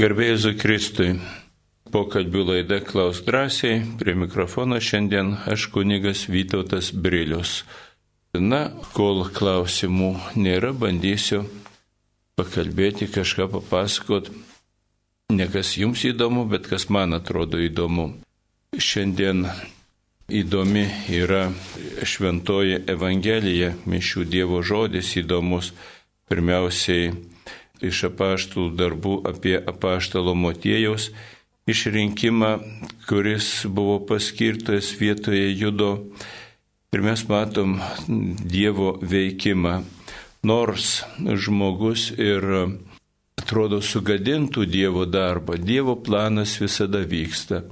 Garbėjai Kristui. Pokalbių laida Klaus drąsiai, prie mikrofono šiandien aš kunigas Vytautas Brilius. Na, kol klausimų nėra, bandysiu pakalbėti, kažką papasakot. Ne kas jums įdomu, bet kas man atrodo įdomu. Šiandien įdomi yra šventoji Evangelija, mišių Dievo žodis įdomus. Pirmiausiai iš apaštų darbų apie apaštalo motiejaus išrinkimą, kuris buvo paskirtas vietoje judo. Ir mes matom Dievo veikimą. Nors žmogus ir atrodo sugadintų Dievo darbą, Dievo planas visada vyksta.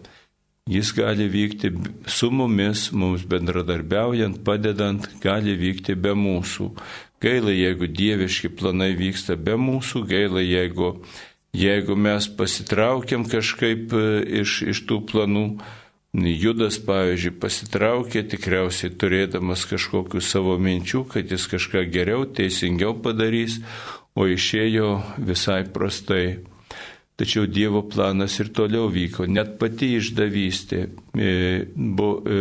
Jis gali vykti su mumis, mums bendradarbiaujant, padedant, gali vykti be mūsų. Gaila, jeigu dieviški planai vyksta be mūsų, gaila, jeigu, jeigu mes pasitraukiam kažkaip e, iš, iš tų planų. Judas, pavyzdžiui, pasitraukė tikriausiai turėdamas kažkokių savo minčių, kad jis kažką geriau, teisingiau padarys, o išėjo visai prastai. Tačiau Dievo planas ir toliau vyko, net pati išdavystė. E, bu, e,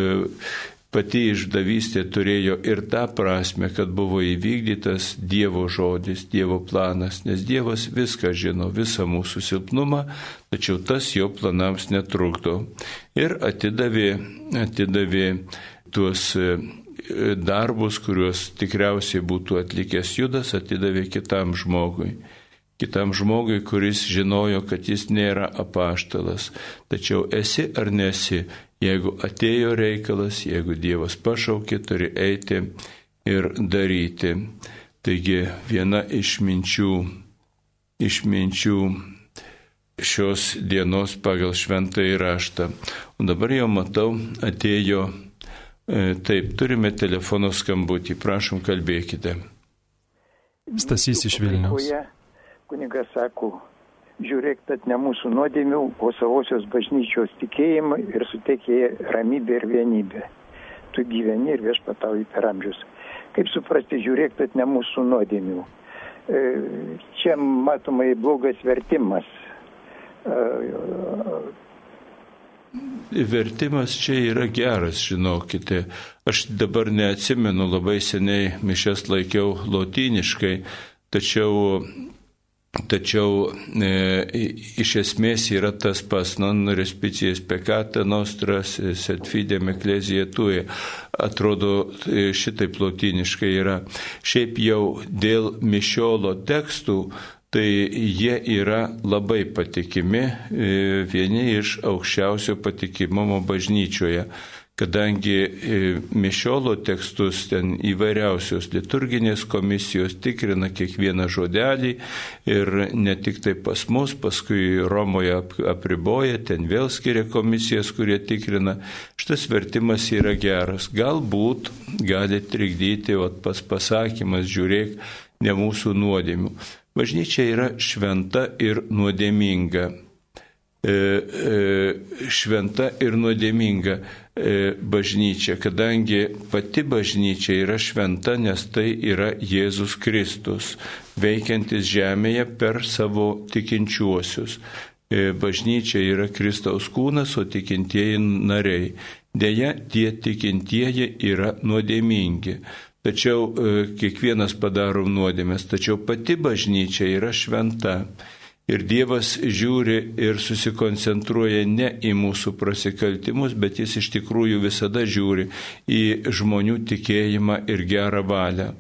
pati išdavystė turėjo ir tą prasme, kad buvo įvykdytas Dievo žodis, Dievo planas, nes Dievas viską žino, visą mūsų silpnumą, tačiau tas jo planams netrukdo. Ir atidavė, atidavė tuos e, darbus, kuriuos tikriausiai būtų atlikęs Judas, atidavė kitam žmogui kitam žmogui, kuris žinojo, kad jis nėra apaštalas. Tačiau esi ar nesi, Jeigu atėjo reikalas, jeigu Dievas pašaukė, turi eiti ir daryti. Taigi viena iš minčių, iš minčių šios dienos pagal šventąjį raštą. O dabar jau matau, atėjo, e, taip, turime telefono skambutį, prašom kalbėkite. Stasys iš Vilniaus. Kunigas sako, žiūrėk, bet ne mūsų nuodėmių, o savosios bažnyčios tikėjimą ir suteikė ramybę ir vienybę. Tu gyveni ir viešpatauji per amžius. Kaip suprasti, žiūrėk, bet ne mūsų nuodėmių. E, čia matomai blogas vertimas. E, vertimas čia yra geras, žinokite. Aš dabar neatsimenu, labai seniai mišes laikiau lotyniškai, tačiau Tačiau e, iš esmės yra tas pas non respicijas pekata nostras set fidem eklezija tuje. Atrodo, e, šitaip lotiniškai yra. Šiaip jau dėl mišiolo tekstų tai jie yra labai patikimi, e, vieni iš aukščiausio patikimumo bažnyčioje kadangi e, mišiolo tekstus ten įvairiausios liturginės komisijos tikrina kiekvieną žodelį ir ne tik tai pas mus, paskui Romoje apriboja, ten vėl skiria komisijas, kurie tikrina. Šitas vertimas yra geras. Galbūt gali trikdyti, o pas pasakymas žiūrėk, ne mūsų nuodėmių. Bažnyčia yra šventa ir nuodėminga. E, e, šventa ir nuodėminga. E, bažnyčia, kadangi pati bažnyčia yra šventa, nes tai yra Jėzus Kristus, veikiantis žemėje per savo tikinčiuosius. E, bažnyčia yra Kristaus kūnas, o tikintieji nariai. Deja, tie tikintieji yra nuodėmingi. Tačiau e, kiekvienas padaro nuodėmės, tačiau pati bažnyčia yra šventa. Ir Dievas žiūri ir susikoncentruoja ne į mūsų prasikaltimus, bet jis iš tikrųjų visada žiūri į žmonių tikėjimą ir gerą valią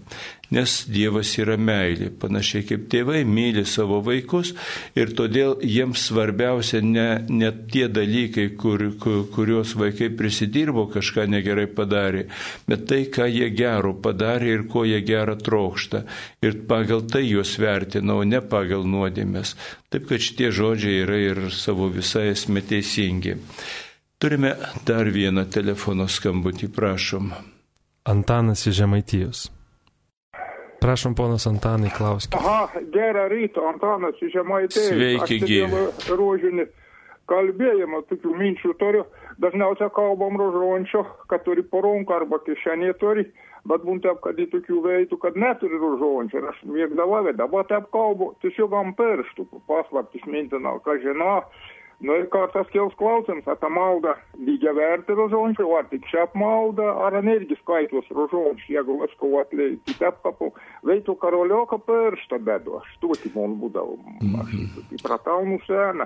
nes Dievas yra meilė. Panašiai kaip tėvai myli savo vaikus ir todėl jiems svarbiausia ne, ne tie dalykai, kur, kur, kuriuos vaikai prisidirbo, kažką negerai padarė, bet tai, ką jie gero padarė ir ko jie gerą trokšta. Ir pagal tai juos vertina, o ne pagal nuodėmės. Taip kad šitie žodžiai yra ir savo visai esmė teisingi. Turime dar vieną telefono skambutį, prašom. Antanas iš Žemaitijos. Prašom, ponas Antanai, klauskite. Aha, gerą rytą, Antanas iš Žemaitės. Sveiki, gyvi. Rožinį kalbėjimą, tokių minčių turiu. Dažniausiai kalbam rožončio, kad turi poronką arba kišenė turi, bet būn taip, kad į tokių veitų, kad neturi rožončių, ir aš mėgdavau, dabar taip kalbu, tiesiog ant pirštų, paslaptis mintinau, ką žinau. Nu ir kā tas kils klausims, ar ta malda lygia vērti rožončių, ar tik šiap malda, ar irgi skaitos rožončių, jeigu visko atleiti tepkapu, veitų karolioko pirštą bedu, aš tuoti man būdavau, aš įpratau nuseną.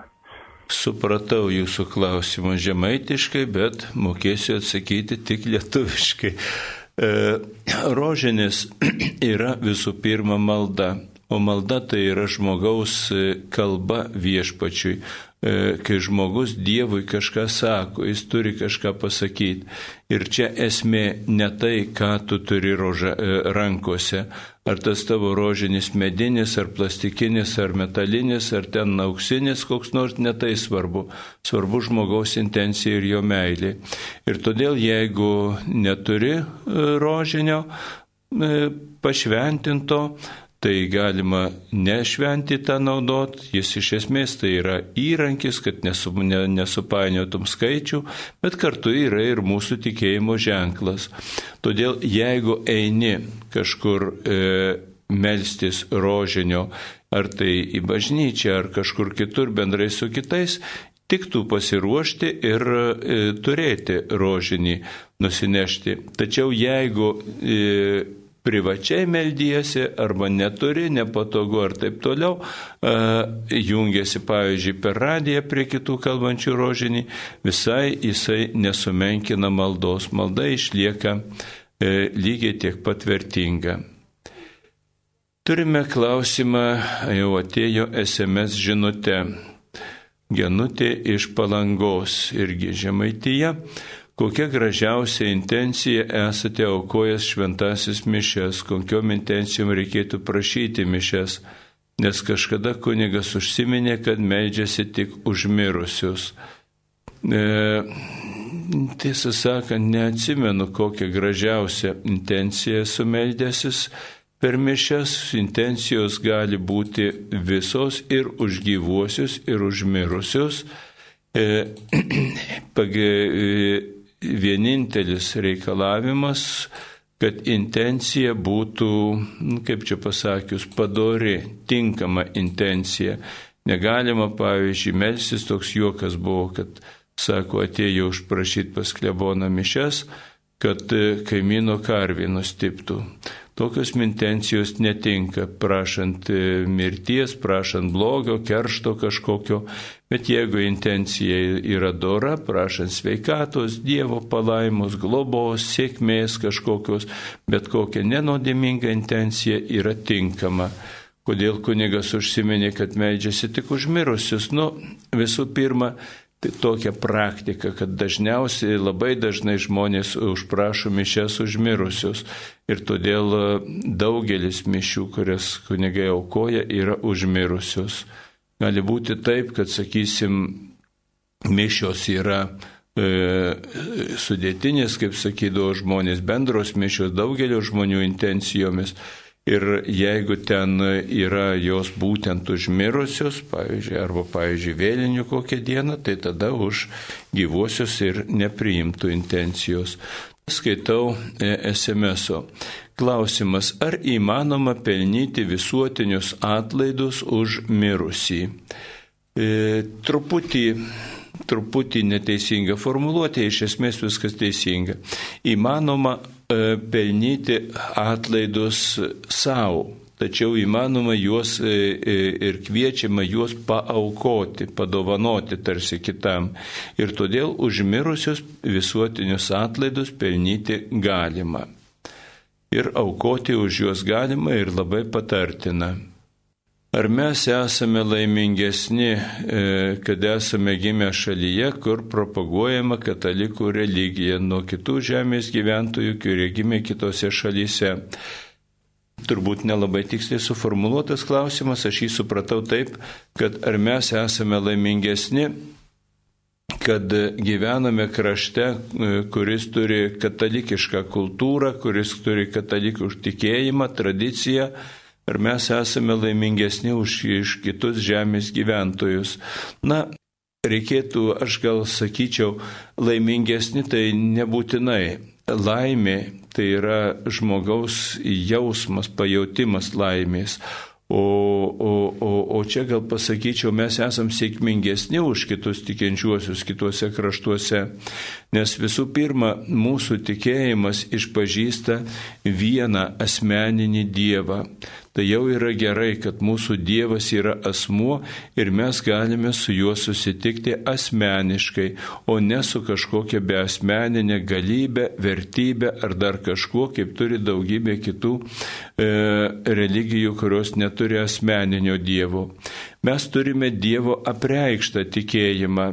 Supratau jūsų klausimą žemaitiškai, bet mokėsiu atsakyti tik lietuviškai. E, rožinis yra visų pirma malda, o malda tai yra žmogaus kalba viešpačiui. E, kai žmogus Dievui kažką sako, jis turi kažką pasakyti. Ir čia esmė ne tai, ką tu turi roža, e, rankose, ar tas tavo rožinis medinis, ar plastikinis, ar metalinis, ar ten auksinis, koks nors netai svarbu. Svarbu žmogaus intencija ir jo meilė. Ir todėl, jeigu neturi e, rožinio, pašventinto, tai galima nešventi tą naudot, jis iš esmės tai yra įrankis, kad nesu, ne, nesupainiotum skaičių, bet kartu yra ir mūsų tikėjimo ženklas. Todėl jeigu eini kažkur e, melstis rožinio, ar tai į bažnyčią, ar kažkur kitur bendrai su kitais, tiktų pasiruošti ir e, turėti rožinį nusinešti. Tačiau jeigu e, privačiai meldysi arba neturi, nepatogu ar taip toliau, jungiasi pavyzdžiui per radiją prie kitų kalbančių rožinį, visai jisai nesumenkina maldos, malda išlieka e, lygiai tiek pat vertinga. Turime klausimą, jau atėjo SMS žinutė. Genutė iš palangos irgi žemaityje kokia gražiausia intencija esate aukojęs šventasis mišes, kokiom intencijom reikėtų prašyti mišes, nes kažkada kunigas užsiminė, kad meldžiasi tik užmirusius. E, tiesą sakant, neatsimenu, kokią gražiausią intenciją sumeldėsis. Per mišes intencijos gali būti visos ir už gyvuosius, ir už mirusius. E, pag, e, vienintelis reikalavimas, kad intencija būtų, nu, kaip čia pasakius, padori, tinkama intencija. Negalima, pavyzdžiui, melsis toks juokas buvo, kad, sako, atėjo užprašyti pas kleboną mišes, kad e, kaimyno karvį nustiptų. Tokios intencijos netinka, prašant e, mirties, prašant blogio, keršto kažkokio, bet jeigu intencija yra dora, prašant sveikatos, Dievo palaimos, globos, sėkmės kažkokios, bet kokia nenodėminga intencija yra tinkama. Kodėl kunigas užsiminė, kad meldžiasi tik užmirusius? Nu, visų pirma, tai tokia praktika, kad dažniausiai labai dažnai žmonės užprašo mišes užmirusius ir todėl e, daugelis mišių, kurias kunigai aukoja, yra užmirusius. Gali būti taip, kad, sakysim, mišios yra e, sudėtinės, kaip sakydavo žmonės, bendros mišios daugelio žmonių intencijomis, Ir jeigu ten yra jos būtent užmirusios, pavyzdžiui, arba, pavyzdžiui, vėlinių kokią dieną, tai tada už gyvuosius ir nepriimtų intencijos. Skaitau e, SMS. -o. Klausimas, ar įmanoma pelnyti visuotinius atlaidus už mirusį? E, truputį truputį neteisinga formuluotė, iš esmės viskas teisinga. Įmanoma e, pelnyti atlaidus savo, tačiau įmanoma juos e, e, ir kviečiama juos paaukoti, padovanoti tarsi kitam. Ir todėl užmirusius visuotinius atlaidus pelnyti galima. Ir aukoti už juos galima ir labai patartina. Ar mes esame laimingesni, e, kad esame gimę šalyje, kur propaguojama katalikų religija nuo kitų žemės gyventojų, kurie gimė kitose šalyse? Turbūt nelabai tiksliai suformuoluotas klausimas, aš jį supratau taip, kad ar mes esame laimingesni, kad gyvename krašte, e, kuris turi katalikišką kultūrą, kuris turi katalikų tikėjimą, tradiciją, ar mes esame laimingesni už iš kitus žemės gyventojus. Na, reikėtų, aš gal sakyčiau, laimingesni tai nebūtinai. laimė tai yra žmogaus jausmas, pajūtimas laimės. O, o, o, o čia gal pasakyčiau, mes esam sėkmingesni už kitus tikinčiuosius kituose kraštuose, nes visų pirma, mūsų tikėjimas išpažįsta vieną asmeninį Dievą tai jau yra gerai, kad mūsų Dievas yra asmuo ir mes galime su juo susitikti asmeniškai, o ne su kažkokia beasmeninė galybė, vertybė ar dar kažkuo, kaip turi daugybė kitų e, religijų, kurios neturi asmeninio Dievo. Mes turime Dievo apreikštą tikėjimą,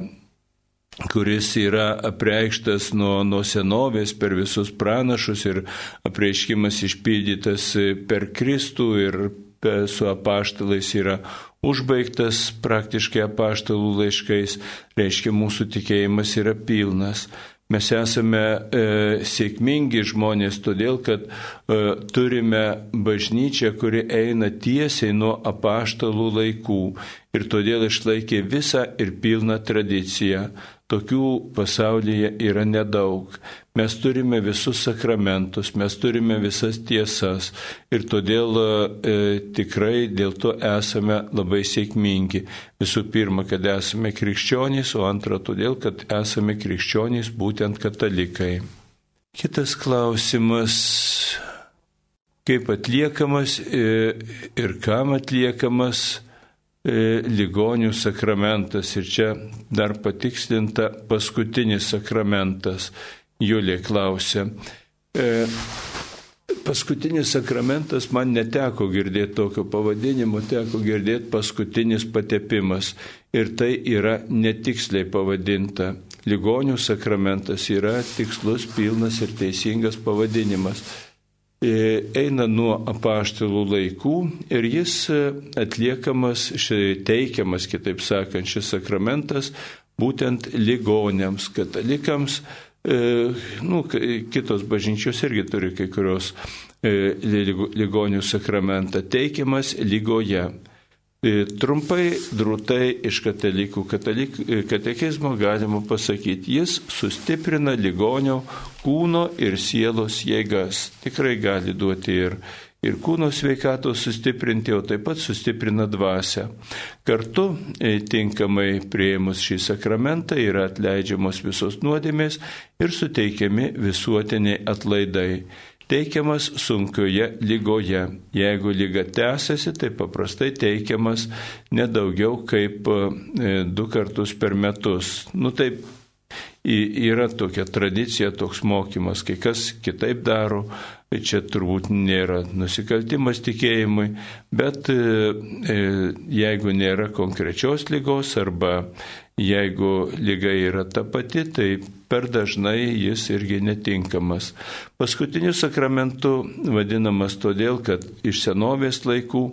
kuris yra apreikštas nuo, nuo senovės per visus pranašus ir apreiškimas išpildytas per Kristų ir su apaštalais yra užbaigtas praktiškai apaštalų laiškais, reiškia mūsų tikėjimas yra pilnas. Mes esame e, sėkmingi žmonės todėl, kad e, turime bažnyčią, kuri eina tiesiai nuo apaštalų laikų ir todėl išlaikė visą ir pilną tradiciją. Tokių pasaulyje yra nedaug. Mes turime visus sakramentus, mes turime visas tiesas ir todėl e, tikrai dėl to esame labai sėkmingi. Visų pirma, kad esame krikščionys, o antra, todėl, kad esame krikščionys būtent katalikai. Kitas klausimas kaip atliekamas e, ir kam atliekamas ligonių sakramentas ir čia dar patikslinta paskutinis sakramentas. Julė klausė. E, paskutinis sakramentas man neteko girdėti tokio pavadinimo, teko girdėti paskutinis patepimas. Ir tai yra netiksliai pavadinta. Ligonių sakramentas yra tikslus, pilnas ir teisingas pavadinimas. E, eina nuo apaštalų laikų ir jis e, atliekamas, teikiamas, kitaip sakant, šis sakramentas būtent ligonėms, katalikams, e, nu, kitos bažnyčios irgi turi kai kurios ligonių sakramentą, teikiamas lygoje. E, trumpai, drūtai iš katalikų katalik, e, katekizmo galima pasakyti, jis sustiprina ligonio kūno ir sielos jėgas. Tikrai gali duoti ir, ir kūno sveikatos sustiprinti, o taip pat sustiprina dvasę. Kartu e, tinkamai prieimus šį sakramentą yra atleidžiamos visos nuodėmės ir suteikiami visuotiniai atlaidai teikiamas sunkioje lygoje. Jeigu lyga tęsiasi, tai paprastai teikiamas nedaugiau kaip e, du kartus per metus. Nu taip, yra tokia tradicija, toks mokymas, kai kas kitaip daro, čia turbūt nėra nusikaltimas tikėjimui, bet e, e, jeigu nėra konkrečios lygos arba Jeigu lyga yra ta pati, tai per dažnai jis irgi netinkamas. Paskutiniu sakramentu vadinamas todėl, kad iš senovės laikų,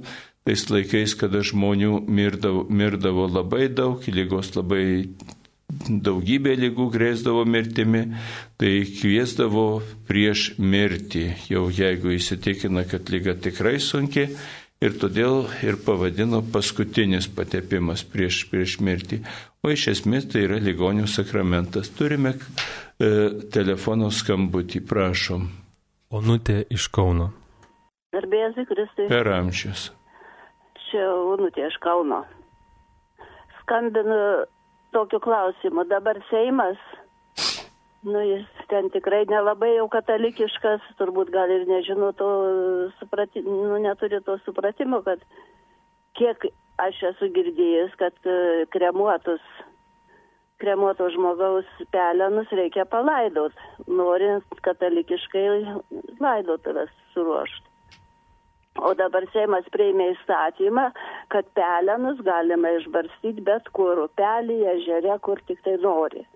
tais laikais, kada žmonių mirdavo, mirdavo labai daug, lygos labai daugybė lygų grėsdavo mirtimi, tai kviesdavo prieš mirtį, jau jeigu įsitikina, kad lyga tikrai sunki ir todėl ir pavadino paskutinis patepimas prieš, prieš mirtį. O iš esmės tai yra ligonių sakramentas. Turime e, telefono skambutį, prašom. Onutė iš Kauno. Garbėsiu Kristui. Per amžius. Čia Onutė iš Kauno. Skambinu tokiu klausimu. Dabar Seimas Nu, jis ten tikrai nelabai jau katalikiškas, turbūt gal ir nežino to supratimo, nu, neturi to supratimo, kad kiek aš esu girdėjęs, kad e, kremuotus, kremuoto žmogaus pelenus reikia palaidot, norint katalikiškai laidotuvės suruošti. O dabar Seimas prieimė įstatymą, kad pelenus galima išbarstyti bet kur, upelėje, ežere, kur tik tai nori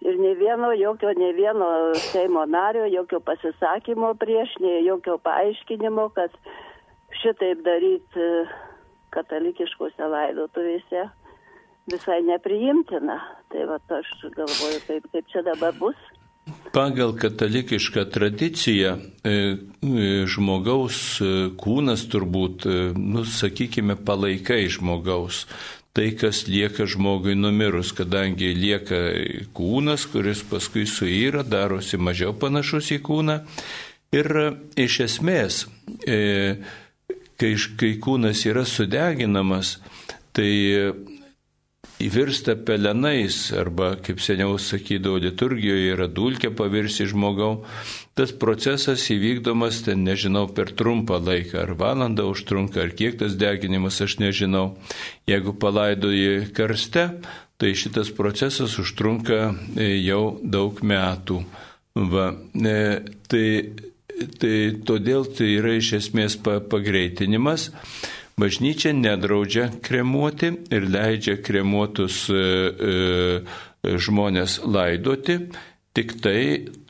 ir nei vieno, jokio, nei vieno Seimo nario, jokio pasisakymo prieš, nei jokio paaiškinimo, kad šitaip daryti e, katalikiškose laidotuvėse visai nepriimtina. Tai va, aš galvoju, kaip, kaip čia dabar bus. Pagal katalikišką tradiciją e, e, žmogaus kūnas turbūt, nu, sakykime, palaikai žmogaus tai, kas lieka žmogui numirus, kadangi lieka kūnas, kuris paskui suyra, darosi mažiau panašus į kūną. Ir iš esmės, e, kai, kai kūnas yra sudeginamas, tai įvirsta pelenais arba, kaip seniau sakydavo, liturgijoje yra dulkė pavirsi žmogau. Tas procesas įvykdomas ten, nežinau, per trumpą laiką, ar valandą užtrunka, ar kiek tas deginimas, aš nežinau. Jeigu palaidoji karste, tai šitas procesas užtrunka e, jau daug metų. Va, e, tai, tai todėl tai yra iš esmės pagreitinimas. Bažnyčia nedraudžia kremuoti ir leidžia kremuotus e, e, žmonės laidoti, tik tai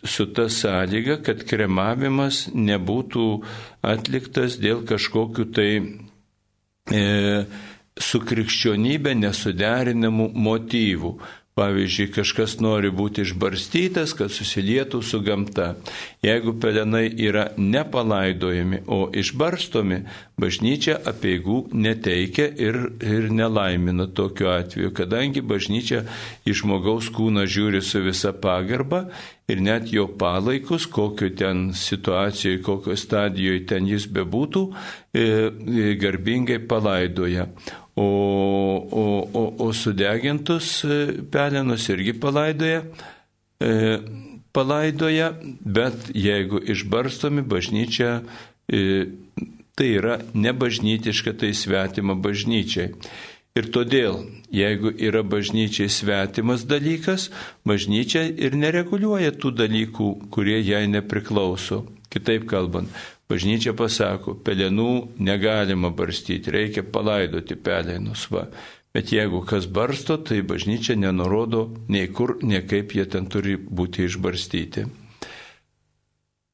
su ta sąlyga, kad kremavimas nebūtų atliktas dėl kažkokiu tai e, su krikščionybė nesuderinamų motyvų. Pavyzdžiui, kažkas nori būti išbarstytas, kad susilietų su gamta. Jeigu pelenai yra nepalaidojami, o išbarstomi, bažnyčia apieigų neteikia ir, ir nelaimina tokiu atveju, kadangi bažnyčia į žmogaus kūną žiūri su visa pagarba ir net jo palaikus, kokio ten situacijoje, kokio stadijoje ten jis bebūtų, e, e, garbingai palaidoja o, o, o, o sudegintus e, pelenus irgi palaidoja, e, palaidoja, bet jeigu išbarstomi bažnyčia, e, tai yra nebažnytiška, tai svetima bažnyčiai. Ir todėl, jeigu yra bažnyčiai svetimas dalykas, bažnyčia ir nereguliuoja tų dalykų, kurie jai nepriklauso. Kitaip kalbant, Bažnyčia pasako, pelenų negalima barstyti, reikia palaidoti pelenus. Va. Bet jeigu kas barsto, tai bažnyčia nenurodo nei kur, nei kaip jie ten turi būti išbarstyti.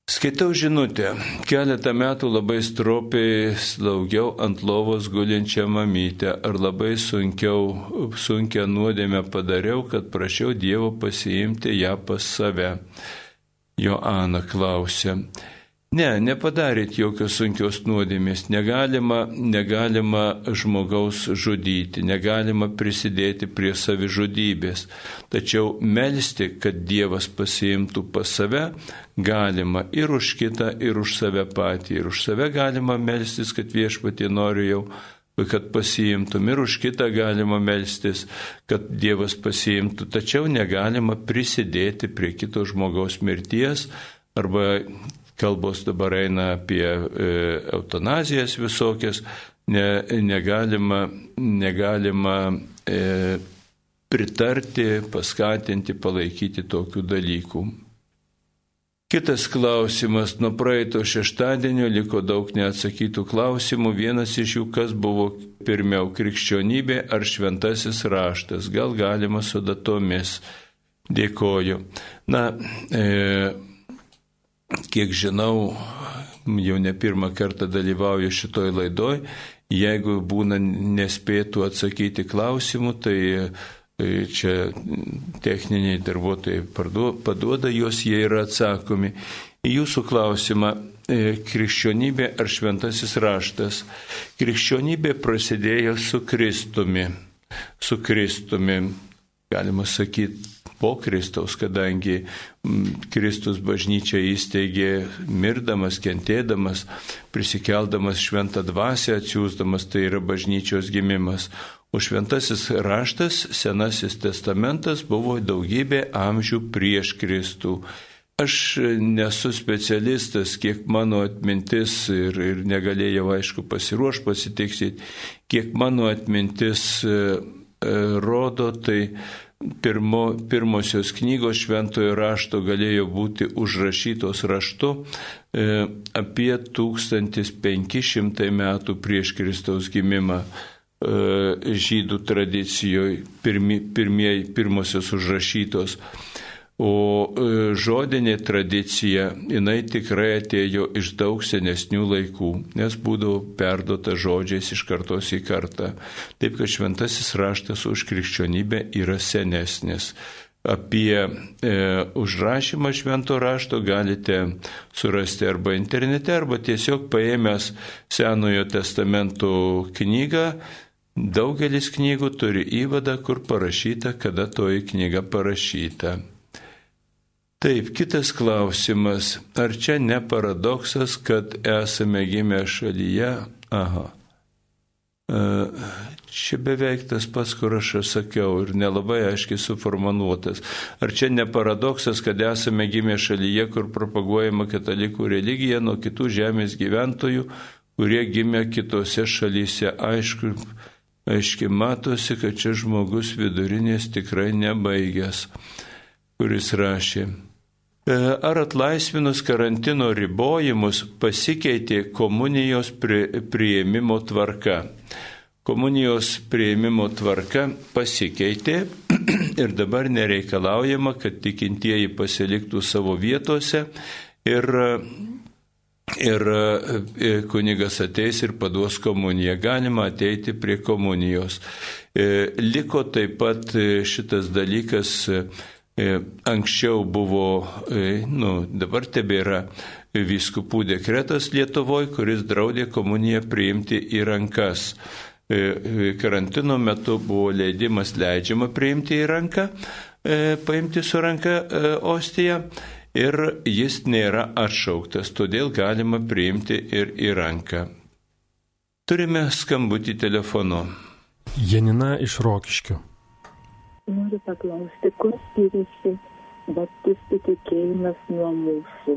Skaitau žinutę. Keletą metų labai stropiai slaugiau ant lovos gulinčią mamytę. Ar labai sunkiau, sunkia nuodėmę padariau, kad prašiau Dievo pasiimti ją pas save? Joana klausė. Ne, nepadarėt jokios sunkios nuodėmės, negalima, negalima žmogaus žudyti, negalima prisidėti prie savižudybės. Tačiau melstį, kad Dievas pasiimtų pas save, galima ir už kitą, ir už save patį. Ir už save galima melstis, kad viešpatį noriu jau kad pasiimtum ir už kitą galima melstis, kad Dievas pasiimtų, tačiau negalima prisidėti prie kito žmogaus mirties arba kalbos dabar eina apie e, eutanazijas visokias, ne, negalima, negalima e, pritarti, paskatinti, palaikyti tokių dalykų. Kitas klausimas, nuo praeito šeštadienio liko daug neatsakytų klausimų. Vienas iš jų, kas buvo pirmiau - krikščionybė ar šventasis raštas. Gal galima su datomis. Dėkoju. Na, e, kiek žinau, jau ne pirmą kartą dalyvauju šitoj laidoj, jeigu būna nespėtų atsakyti klausimų, tai e, čia techniniai darbuotojai paduoda juos, jie yra atsakomi. Į jūsų klausimą, e, krikščionybė ar šventasis raštas. Krikščionybė prasidėjo su Kristumi. Su Kristumi, galima sakyti, po Kristaus, kadangi Kristus bažnyčią įsteigė mirdamas, kentėdamas, prisikeldamas šventą dvasę, atsiūsdamas, tai yra bažnyčios gimimas. O šventasis raštas, senasis testamentas buvo daugybė amžių prieš Kristų. Aš nesu specialistas, kiek mano atmintis ir, ir negalėjau, aišku, pasiruošti pasitiksyti, kiek mano atmintis e, e, rodo, tai pirmo, pirmosios knygos šventojo rašto galėjo būti užrašytos raštu e, apie 1500 metų prieš Kristaus gimimą e, žydų tradicijoje pirmi, pirmieji, pirmosios užrašytos. O e, žodinė tradicija, jinai tikrai atėjo iš daug senesnių laikų, nes būdavo perduota žodžiais iš kartos į kartą. Taip kad šventasis raštas už krikščionybę yra senesnis. Apie e, užrašymą švento rašto galite surasti arba internete, arba tiesiog paėmęs Senojo testamento knygą Daugelis knygų turi įvadą, kur parašyta, kada toji knyga parašyta. Taip, kitas klausimas. Ar čia ne paradoksas, kad esame gimę šalyje? Aha. E, čia beveik tas pats, kur aš sakiau ir nelabai aiškiai suformuoluotas. Ar čia ne paradoksas, kad esame gimę šalyje, kur propaguojama katalikų religija nuo kitų žemės gyventojų, kurie gimė kitose šalyse. Aišku, aiškiai matosi, kad čia žmogus vidurinės tikrai nebaigęs, kuris rašė. E, ar atlaisvinus karantino ribojimus pasikeitė komunijos prieimimo tvarka? komunijos prieimimo tvarka pasikeitė ir dabar nereikalaujama, kad tikintieji pasiliktų savo vietose ir, ir e, kunigas ateis ir paduos komuniją. Galima ateiti prie komunijos. E, liko taip pat šitas dalykas, anksčiau buvo, nu, dabar tebėra vyskupų dekretas Lietuvoje, kuris draudė komuniją priimti į rankas. E, e, karantino metu buvo leidimas leidžiama priimti į ranką, e, paimti su ranka ostiją ir jis nėra atšauktas, todėl galima priimti ir į ranką. Turime skambutį telefonu. Janina iš Rokiškių. Noriu paklausti, kur skiriasi baptistų tikėjimas nuo mūsų.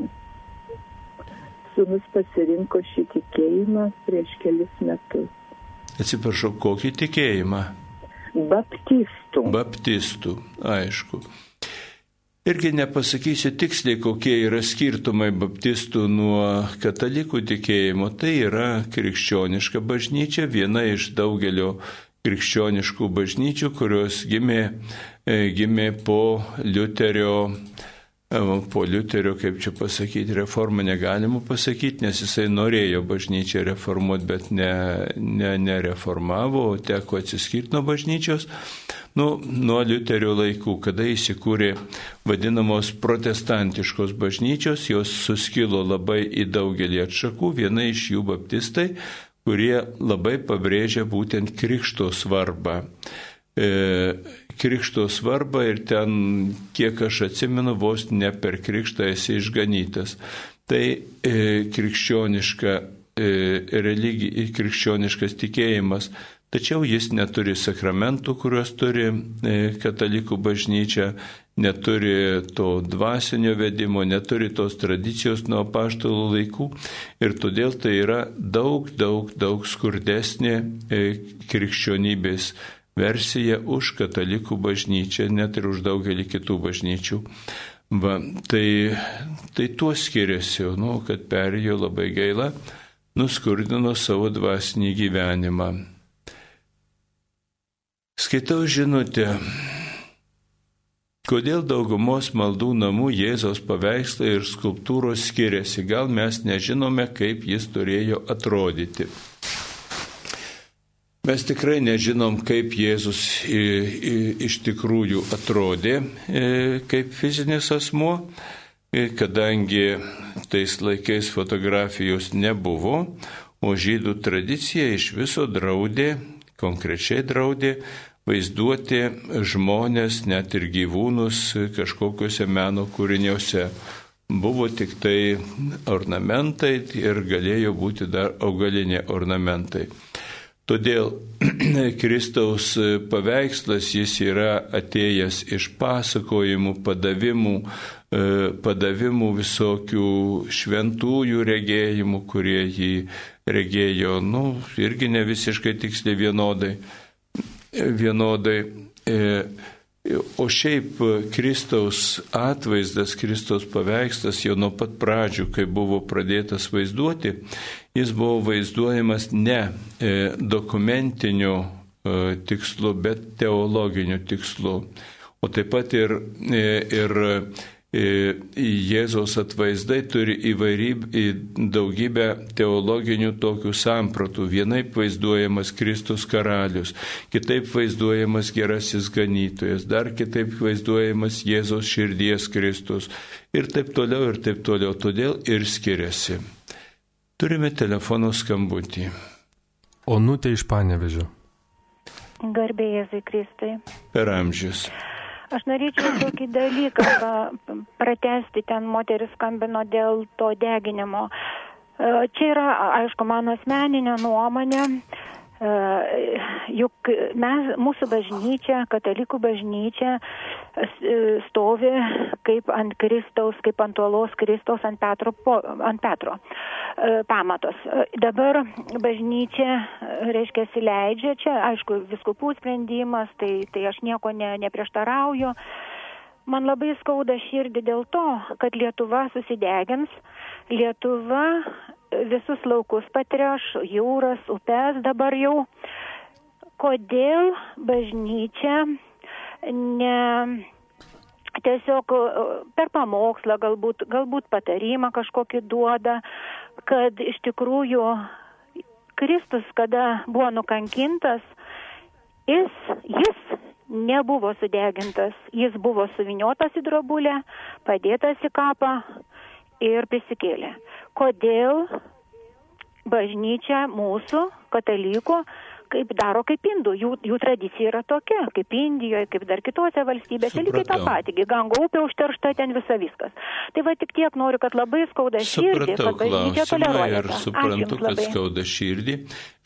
Sūnus pasirinko šį tikėjimą prieš kelis metus Atsiprašau, kokį tikėjimą? Baptistų. Baptistų, aišku. Irgi nepasakysiu tiksliai, kokie yra skirtumai baptistų nuo katalikų tikėjimo. Tai yra krikščioniška bažnyčia, viena iš daugelio krikščioniškų bažnyčių, kurios gimė, e, gimė po Liuterio po Liuterio, kaip čia pasakyti, reformą negalima pasakyti, nes jisai norėjo bažnyčią reformuoti, bet ne, ne, nereformavo, teko atsiskirti nuo bažnyčios. Nu, nuo Liuterio laikų, kada įsikūrė vadinamos protestantiškos bažnyčios, jos suskilo labai į daugelį atšakų, viena iš jų baptistai, kurie labai pabrėžia būtent krikšto svarbą. E, krikšto svarbą ir ten, kiek aš atsimenu, vos ne per krikštą esi išganytas. Tai e, krikščioniška e, religija, krikščioniškas tikėjimas, tačiau jis neturi sakramentų, kuriuos turi e, katalikų bažnyčia, neturi to dvasinio vedimo, neturi tos tradicijos nuo paštalų laikų ir todėl tai yra daug, daug, daug skurdesnė e, krikščionybės versiją už katalikų bažnyčią, net ir už daugelį kitų bažnyčių. Va, tai, tai tuo skiriasi, nu, kad perėjo labai gaila, nuskurdino savo dvasinį gyvenimą. Skaitau žinutę, kodėl daugumos maldų namų Jėzos paveikslai ir skulptūros skiriasi, gal mes nežinome, kaip jis turėjo atrodyti. Mes tikrai nežinom, kaip Jėzus iš tikrųjų atrodė kaip fizinis asmuo, kadangi tais laikais fotografijos nebuvo, o žydų tradicija iš viso draudė, konkrečiai draudė vaizduoti žmonės, net ir gyvūnus kažkokiuose meno kūriniuose. Buvo tik tai ornamentai ir galėjo būti dar augaliniai ornamentai. Todėl Kristaus paveikslas jis yra atėjęs iš pasakojimų, padavimų, e, padavimų visokių šventųjų regėjimų, kurie jį regėjo, nu, irgi ne visiškai tiksliai vienodai. Vienodai. E, O šiaip Kristaus atvaizdas, Kristaus paveikslas jau nuo pat pradžių, kai buvo pradėtas vaizduoti, jis buvo vaizduojamas ne e, dokumentiniu e, tikslu, bet teologiniu tikslu. O taip pat ir, ir Jėzaus atvaizdai turi įvairybę, daugybę teologinių tokių sampratų. Vienaip vaizduojamas Kristus karalius, kitaip vaizduojamas gerasis ganytojas, dar kitaip vaizduojamas Jėzaus širdies Kristus ir taip toliau ir taip toliau. Todėl ir skiriasi. Turime telefono skambutį. Onutė iš Panevežio. Garbė Jėzui Kristui. Per amžius. Aš norėčiau tokį dalyką pratesti, ten moteris skambino dėl to deginimo. E, Čia yra, aišku, mano asmeninė nuomonė. Juk mes, mūsų bažnyčia, katalikų bažnyčia, e, stovi kaip ant Kristaus, kaip ant uolos Kristaus, ant Petro, ant Petro e, pamatos. Dabar bažnyčia, reiškia, leidžia, čia, aišku, viskupų sprendimas, tai, tai aš nieko ne, neprieštarauju. Man labai skauda širdį dėl to, kad Lietuva susidegins, Lietuva visus laukus patreš, jūras, upes dabar jau. Kodėl bažnyčia ne tiesiog e, per pamokslą galbūt, galbūt patarimą kažkokį duoda, kad iš tikrųjų Kristus, kada buvo nukankintas, jis, jis nebuvo sudegintas, jis buvo suviniotas į drobulę, padėtas į kapą ir prisikėlė. Kodėl bažnyčia mūsų, katalikų, kaip daro kaip indų, jų, jų tradicija yra tokia, kaip Indijoje, kaip dar kitose valstybėse, lygiai tą patį, Gango upė užteršta, ten visa viskas. Tai va tik tiek noriu, kad labai skauda širdį, Supratau ir suprantu, kad skauda širdį.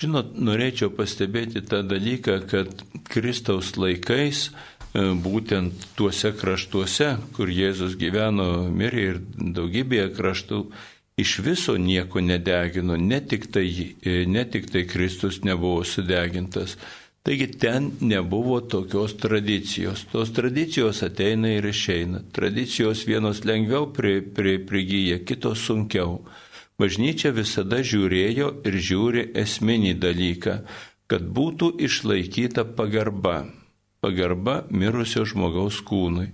Žinot, norėčiau pastebėti tą dalyką, kad Kristaus laikais e, būtent tuose kraštuose, kur Jėzus gyveno, mirė ir daugybėje kraštų, iš viso nieko nedegino, ne tik tai, e, ne tik tai Kristus nebuvo sudegintas. Taigi ten nebuvo tokios tradicijos. Tos tradicijos ateina ir išeina. Tradicijos vienos lengviau pri, pri, prigyja, kitos sunkiau. Bažnyčia visada žiūrėjo ir žiūri esminį dalyką, kad būtų išlaikyta pagarba. Pagarba mirusio žmogaus kūnui.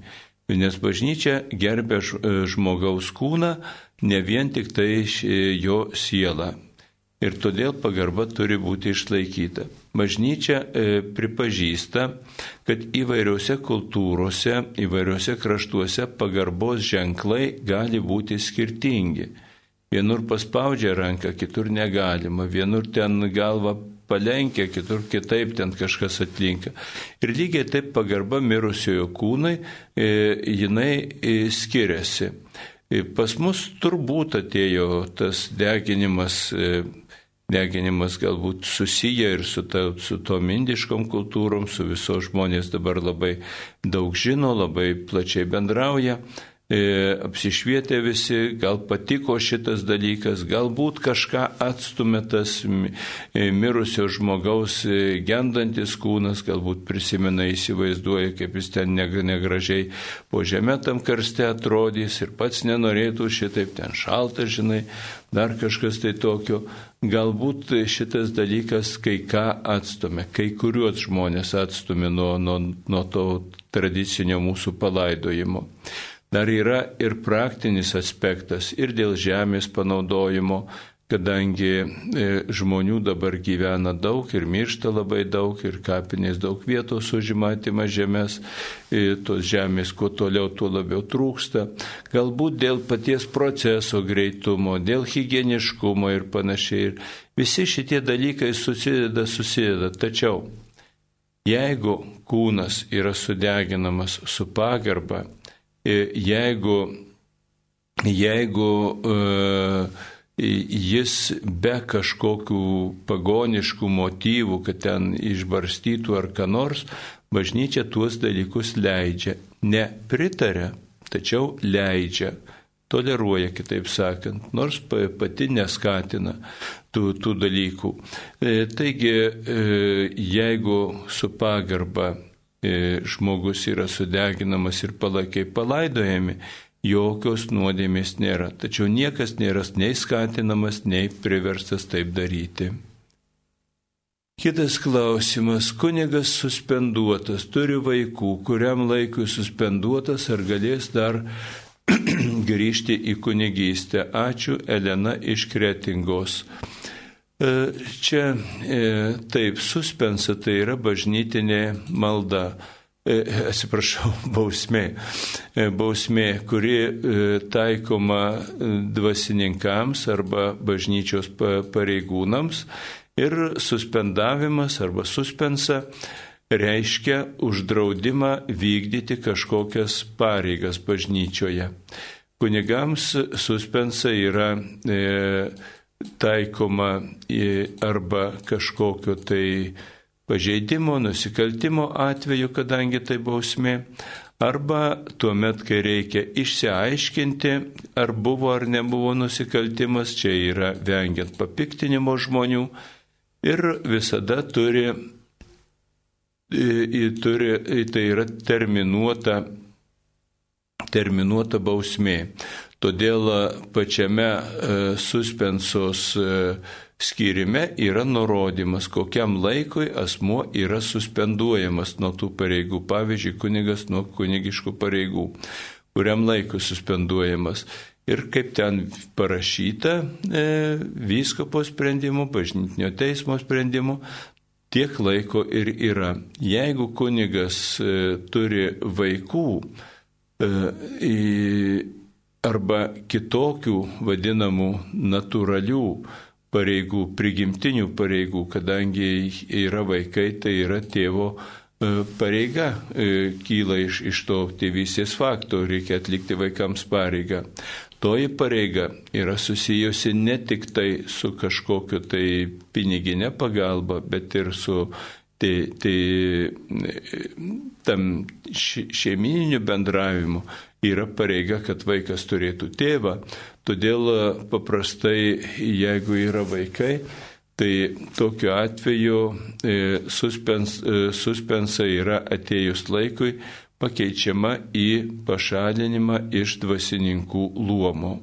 Nes bažnyčia gerbė e, žmogaus kūną ne vien tik tai š- jo sielą. Ir todėl pagarba turi būti išlaikyta. Bažnyčia e, pripažįsta, kad įvairiose kultūrose, įvairiose kraštuose pagarbos ženklai gali būti skirtingi. Vienur paspaudžia ranką, kitur negalima, vienur ten galva palenkia, kitur kitaip ten kažkas atlinka. Ir lygiai taip pagarba mirusiojo kūnai, e, jinai e, skiriasi. E, Pas mus turbūt atėjo tas deginimas, e, deginimas galbūt susiję ir su, ta, su tom indiškom kultūrom, su viso žmonės dabar labai daug žino, labai plačiai bendrauja apsišvietė visi, gal patiko šitas dalykas, galbūt kažką atstumė tas e, mirusio žmogaus e, gendantis kūnas, galbūt prisimena, įsivaizduoja, kaip jis ten neg- negražiai po žemė tam karste atrodys ir pats nenorėtų šitaip ten šalta, žinai, dar kažkas tai tokio. Galbūt šitas dalykas kai ką atstumė, kai kuriuos žmonės atstumė nuo, nuo, nuo to tradicinio mūsų palaidojimo. Dar yra ir praktinis aspektas ir dėl žemės panaudojimo, kadangi e, žmonių dabar gyvena daug ir miršta labai daug ir kapinės daug vietos užima atima žemės, e, tos žemės kuo toliau, tuo labiau trūksta. Galbūt dėl paties proceso greitumo, dėl higieniškumo ir panašiai. Visi šitie dalykai susideda, susideda. Tačiau jeigu kūnas yra sudeginamas su pagarba, jeigu, jeigu e, jis be kažkokių pagoniškų motyvų, kad ten išbarstytų ar ką nors, bažnyčia tuos dalykus leidžia. Ne pritarė, tačiau leidžia. Toleruoja, kitaip sakant, nors pa- pati neskatina tų, tų dalykų. E, Taigi, e, jeigu su pagarba e, žmogus yra sudeginamas ir palakiai palaidojami, jokios nuodėmės nėra. Tačiau niekas nėra nei skatinamas, nei priverstas taip daryti. Kitas klausimas. Kunigas suspenduotas, turi vaikų, kuriam laikui suspenduotas, ar galės dar grįžti į kunigystę. Ačiū, Elena iš Kretingos. E, Čia e, taip, suspensa tai yra bažnytinė malda. E, Atsiprašau, bausmė. Bausmė, kuri taikoma dvasininkams arba bažnyčios pa- pareigūnams ir suspendavimas arba suspensa reiškia uždraudimą vykdyti kažkokias pareigas bažnyčioje. Kunigams suspensa yra e, taikoma arba kažkokio tai pažeidimo, nusikaltimo atveju, kadangi tai bausmė, arba tuomet, kai reikia išsiaiškinti, ar buvo ar nebuvo nusikaltimas, čia yra vengiant papiktinimo žmonių ir visada turi, turi tai yra terminuota terminuota bausmė. Todėl e, pačiame e, suspensos e, skyrime yra nurodymas, kokiam laikui asmuo yra suspenduojamas nuo tų pareigų. Pavyzdžiui, kunigas nuo kunigiškų pareigų. Kuriam laikui suspenduojamas. Ir kaip ten parašyta e, vyskopo sprendimu, bažnytinio teismo sprendimu, tiek laiko ir yra. Jeigu kunigas e, turi vaikų, E, arba kitokių vadinamų natūralių pareigų, prigimtinių pareigų, kadangi yra vaikai, tai yra tėvo e, pareiga, e, kyla iš, iš to tėvystės fakto, reikia atlikti vaikams pareigą. Toji pareiga yra susijusi ne tik tai su kažkokiu tai piniginė pagalba, bet ir su Tai, tai tam šeimininiu bendravimu yra pareiga, kad vaikas turėtų tėvą. Todėl paprastai, jeigu yra vaikai, tai tokiu atveju e, suspens, e, suspensa yra atėjus laikui pakeičiama į pašalinimą iš dvasininkų luomo.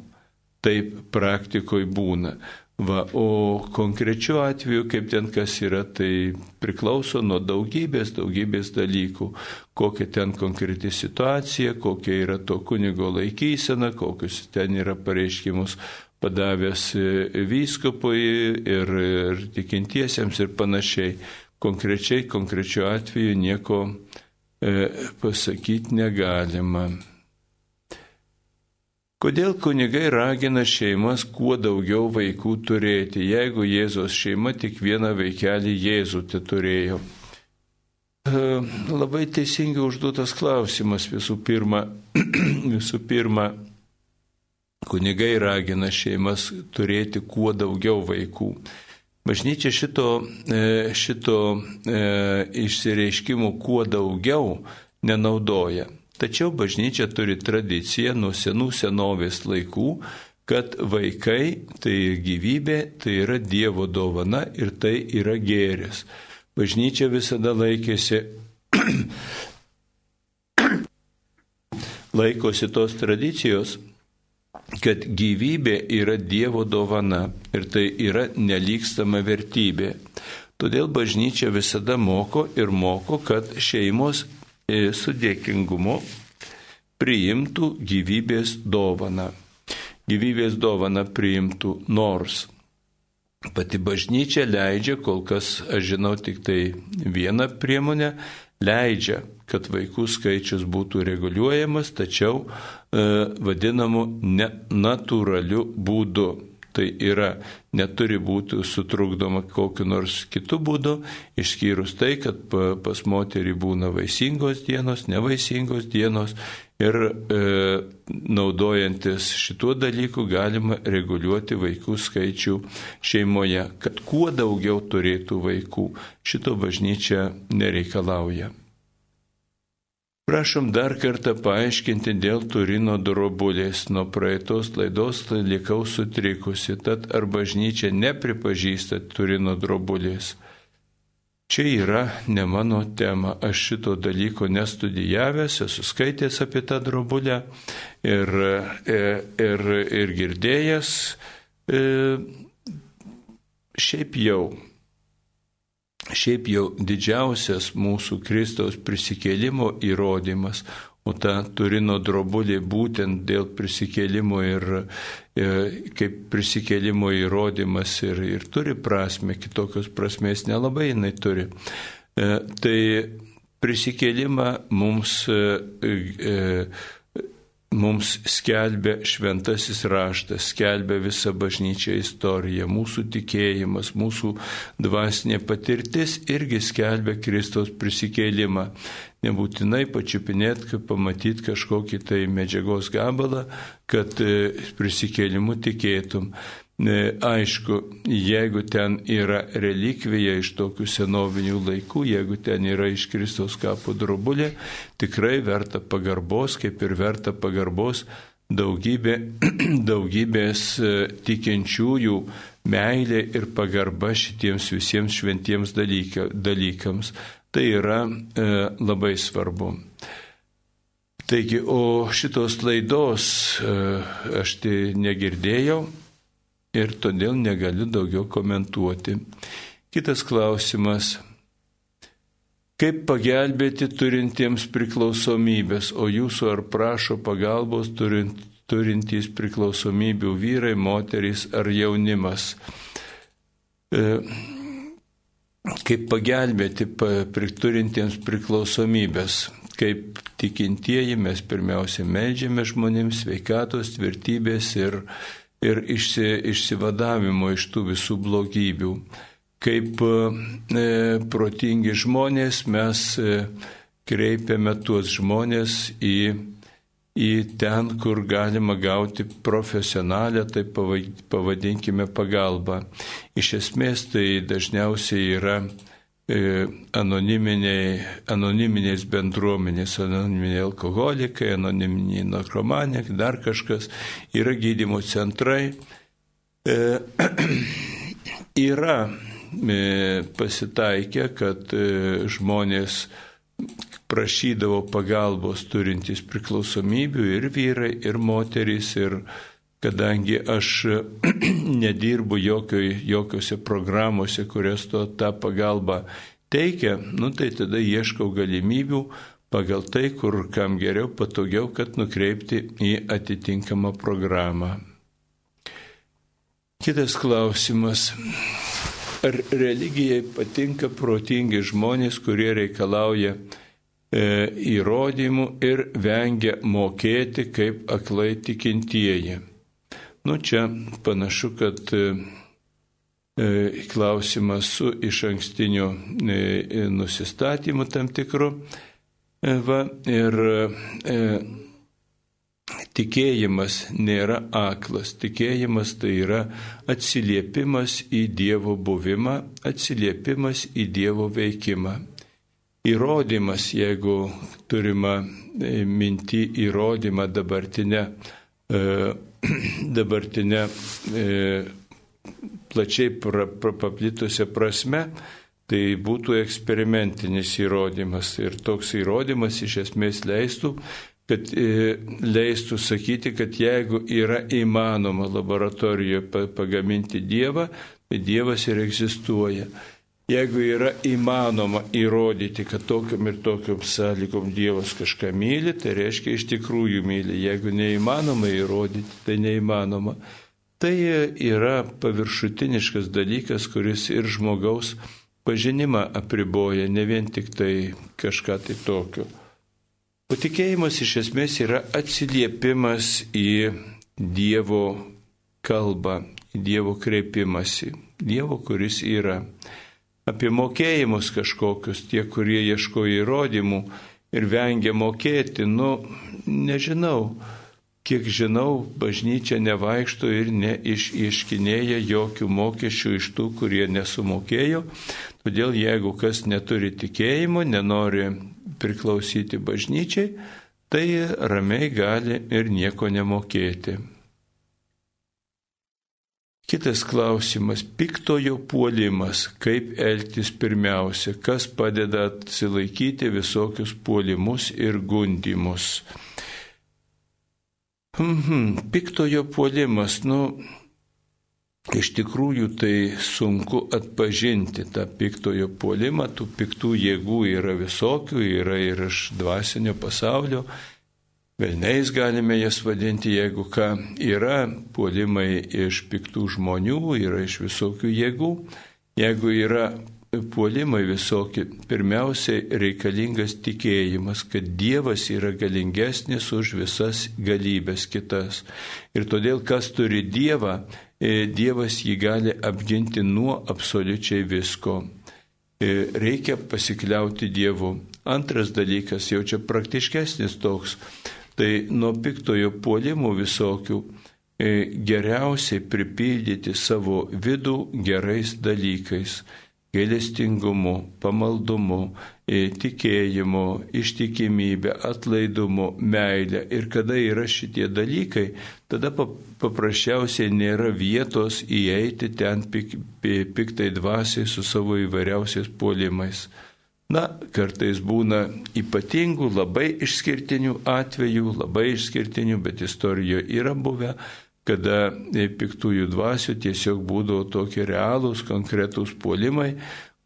Taip praktikoje būna. Va, o konkrečiu atveju, kaip ten kas yra, tai priklauso nuo daugybės, daugybės dalykų, kokia ten konkreti situacija, kokia yra to kunigo laikysena, kokius ten yra pareiškimus padavęs vyskupui ir, ir tikintiesiems ir panašiai. Konkrečiai, konkrečiu atveju nieko e, pasakyti negalima. Kodėl kunigai ragina šeimas kuo daugiau vaikų turėti, jeigu Jėzos šeima tik vieną vaikelį Jėzų te turėjo? Labai teisingai užduotas klausimas visų pirma. visų pirma, kunigai ragina šeimas turėti kuo daugiau vaikų. Bažnyčia šito, e, šito e, išsireiškimų kuo daugiau nenaudoja. Tačiau bažnyčia turi tradiciją nuo senų senovės laikų, kad vaikai tai gyvybė, tai yra Dievo dovana ir tai yra gėris. Bažnyčia visada laikėsi, laikosi tos tradicijos, kad gyvybė yra Dievo dovana ir tai yra nelykstama vertybė. Todėl bažnyčia visada moko ir moko, kad šeimos su dėkingumu priimtų gyvybės dovaną. Gyvybės dovaną priimtų nors. Pati bažnyčia leidžia, kol kas aš žinau tik tai vieną priemonę, leidžia, kad vaikų skaičius būtų reguliuojamas, tačiau e, vadinamu nenatūraliu būdu. Tai yra, neturi būti sutrukdoma kokiu nors kitu būdu, išskyrus tai, kad pas moterį būna vaisingos dienos, nevaisingos dienos ir e, naudojantis šituo dalyku galima reguliuoti vaikų skaičių šeimoje, kad kuo daugiau turėtų vaikų. Šito bažnyčia nereikalauja. Prašom dar kartą paaiškinti dėl Turino drobulės. Nuo praeitos laidos likau sutrikusi, tad ar bažnyčia nepripažįsta Turino drobulės. Čia yra ne mano tema, aš šito dalyko nestudijavęs, esu skaitęs apie tą drobulę ir, e, ir, ir girdėjęs. E, šiaip jau šiaip jau didžiausias mūsų Kristaus prisikėlimo įrodymas, o ta Turino drobulė būtent dėl prisikėlimo ir e, kaip prisikėlimo įrodymas ir, ir turi prasme, kitokios prasmės nelabai jinai turi. E, tai prisikėlimą mums e, e, mums skelbia šventasis raštas, skelbia visą bažnyčią istoriją, mūsų tikėjimas, mūsų dvasinė patirtis irgi skelbia Kristaus prisikėlimą. Nebūtinai pačiupinėt, kad pamatyt kažkokį tai medžiagos gabalą, kad e, prisikėlimu tikėtum. Aišku, jeigu ten yra relikvija iš tokių senovinių laikų, jeigu ten yra iš Kristaus kapo drobulė, tikrai verta pagarbos, kaip ir verta pagarbos daugybė, daugybės e, tikinčiųjų meilė ir pagarba šitiems visiems šventiems dalyka, dalykams. Tai yra e, labai svarbu. Taigi, o šitos laidos e, aš tai negirdėjau ir todėl negaliu daugiau komentuoti. Kitas klausimas. Kaip pagelbėti turintiems priklausomybės, o jūsų ar prašo pagalbos turint, turintys priklausomybių vyrai, moterys ar jaunimas? E, kaip pagelbėti turintiems priklausomybės? Kaip tikintieji mes pirmiausia melžiame žmonėms sveikatos, tvirtybės ir ir išsi, išsivadavimo iš tų visų blogybių. Kaip e, protingi žmonės mes e, kreipiame tuos žmonės į, į ten, kur galima gauti profesionalią, tai pavadinkime, pagalbą. Iš esmės tai dažniausiai yra E, anoniminės bendruomenės, anoniminiai alkoholikai, anoniminiai narkomanikai, dar kažkas, yra gydymo centrai. E, yra e, pasitaikę, kad žmonės prašydavo pagalbos turintys priklausomybių ir vyrai, ir moterys, ir kadangi aš nedirbu jokio, jokiose programuose, kurios to tą pagalbą teikia, nu tai tada ieškau galimybių pagal tai, kur kam geriau, patogiau, kad nukreipti į atitinkamą programą. Kitas klausimas. Ar religijai patinka protingi žmonės, kurie reikalauja e, įrodymų ir vengia mokėti kaip aklai tikintieji? Nu, čia panašu, kad e, e, klausimas su iš ankstiniu e, nusistatymu tam tikru. Va, ir e, tikėjimas nėra aklas. Tikėjimas tai yra atsiliepimas į Dievo buvimą, atsiliepimas į Dievo veikimą. Įrodymas, jeigu turima minti įrodymą dabartinę dabartinę e, plačiai pra, pra, paplitusią prasme, tai būtų eksperimentinis įrodymas. Ir toks įrodymas iš esmės leistų, kad e, leistų sakyti, kad jeigu yra įmanoma laboratorijoje pagaminti Dievą, tai Dievas ir egzistuoja. Jeigu yra įmanoma įrodyti, kad tokiam ir tokiam sąlygom Dievas kažką myli, tai reiškia iš tikrųjų myli. Jeigu neįmanoma įrodyti, tai neįmanoma. Tai yra paviršutiniškas dalykas, kuris ir žmogaus pažinimą apriboja, ne vien tik tai kažką tai tokio. O tikėjimas iš esmės yra atsiliepimas į Dievo kalbą, į Dievo kreipimąsi, Dievo, kuris yra apie mokėjimus kažkokius, tie, kurie ieško įrodymų ir vengia mokėti, nu, nežinau. Kiek žinau, bažnyčia nevaikšto ir neiškinėja jokių mokesčių iš tų, kurie nesumokėjo. Todėl jeigu kas neturi tikėjimo, nenori priklausyti bažnyčiai, tai ramiai gali ir nieko nemokėti. Kitas klausimas - piktojo puolimas. Kaip elgtis pirmiausia? Kas padeda atsilaikyti visokius puolimus ir gundimus? Mhm, piktojo puolimas, nu, iš tikrųjų tai sunku atpažinti tą piktojo puolimą, tų piktų jėgų yra visokių, yra ir iš dvasinio pasaulio, Velniais galime jas vadinti, jeigu ką yra puolimai iš piktų žmonių, yra iš visokių jėgų. Jeigu yra puolimai visokie, pirmiausiai reikalingas tikėjimas, kad Dievas yra galingesnis už visas galybės kitas. Ir todėl, kas turi Dievą, e, Dievas jį gali apginti nuo absoliučiai visko. E, reikia pasikliauti Dievu. Antras dalykas, jau čia praktiškesnis toks, tai nuo piktojo puolimų visokių e, geriausiai pripildyti savo vidų gerais dalykais gailestingumu, pamaldumu, e, tikėjimu, ištikimybė, atlaidumu, meilė. Ir kada yra šitie dalykai, tada paprasčiausiai nėra vietos įeiti ten pik, piktai dvasiai su savo įvairiausiais puolimais. Na, kartais būna ypatingų, labai išskirtinių atvejų, labai išskirtinių, bet istorijoje yra buvę, kada piktųjų dvasių tiesiog būdavo tokie realūs, konkretūs puolimai,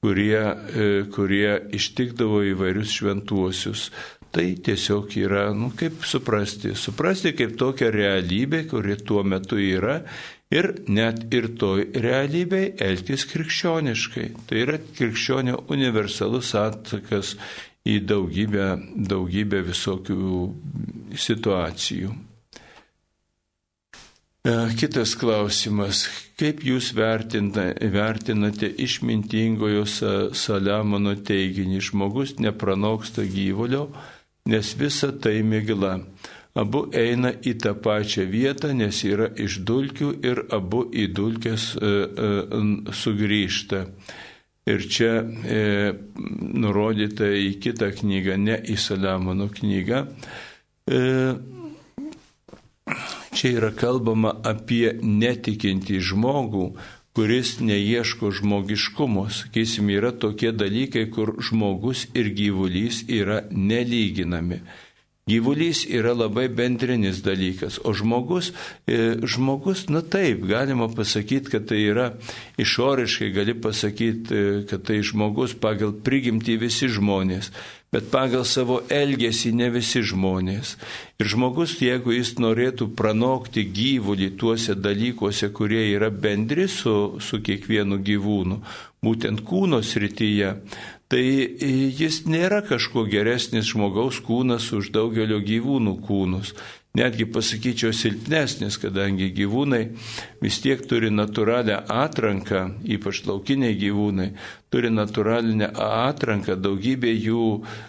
kurie, e, kurie ištikdavo įvairius šventuosius. Tai tiesiog yra, nu kaip suprasti, suprasti kaip tokia realybė, kuri tuo metu yra ir net ir toj realybėj elgtis krikščioniškai. Tai yra krikščionio universalus atsakas į daugybę, daugybę visokių situacijų. E, kitas klausimas. Kaip jūs vertina, vertinate išmintingojo Saliamono teiginį? Žmogus nepranoksta gyvulio, nes visa tai migla. Abu eina į tą pačią vietą, nes yra iš dulkių ir abu į dulkės e, e, sugrįžta. Ir čia e, nurodyta į kitą knygą, ne į Saliamono knygą. E, Čia yra kalbama apie netikintį žmogų, kuris neieško žmogiškumo. Sakysim, yra tokie dalykai, kur žmogus ir gyvulys yra nelyginami. Gyvulys yra labai bendrinis dalykas, o žmogus, e, žmogus, na taip, galima pasakyti, kad tai yra išoriškai, gali pasakyti, e, kad tai žmogus pagal prigimtį visi žmonės bet pagal savo elgesį ne visi žmonės. Ir žmogus, jeigu jis norėtų pranokti gyvulį tuose dalykuose, kurie yra bendri su, su kiekvienu gyvūnu, būtent kūno srityje, tai jis nėra kažkuo geresnis žmogaus kūnas už daugelio gyvūnų kūnus netgi pasakyčiau silpnesnis, kadangi gyvūnai vis tiek turi natūralią atranką, ypač laukiniai gyvūnai, turi natūralinę atranką, daugybė jų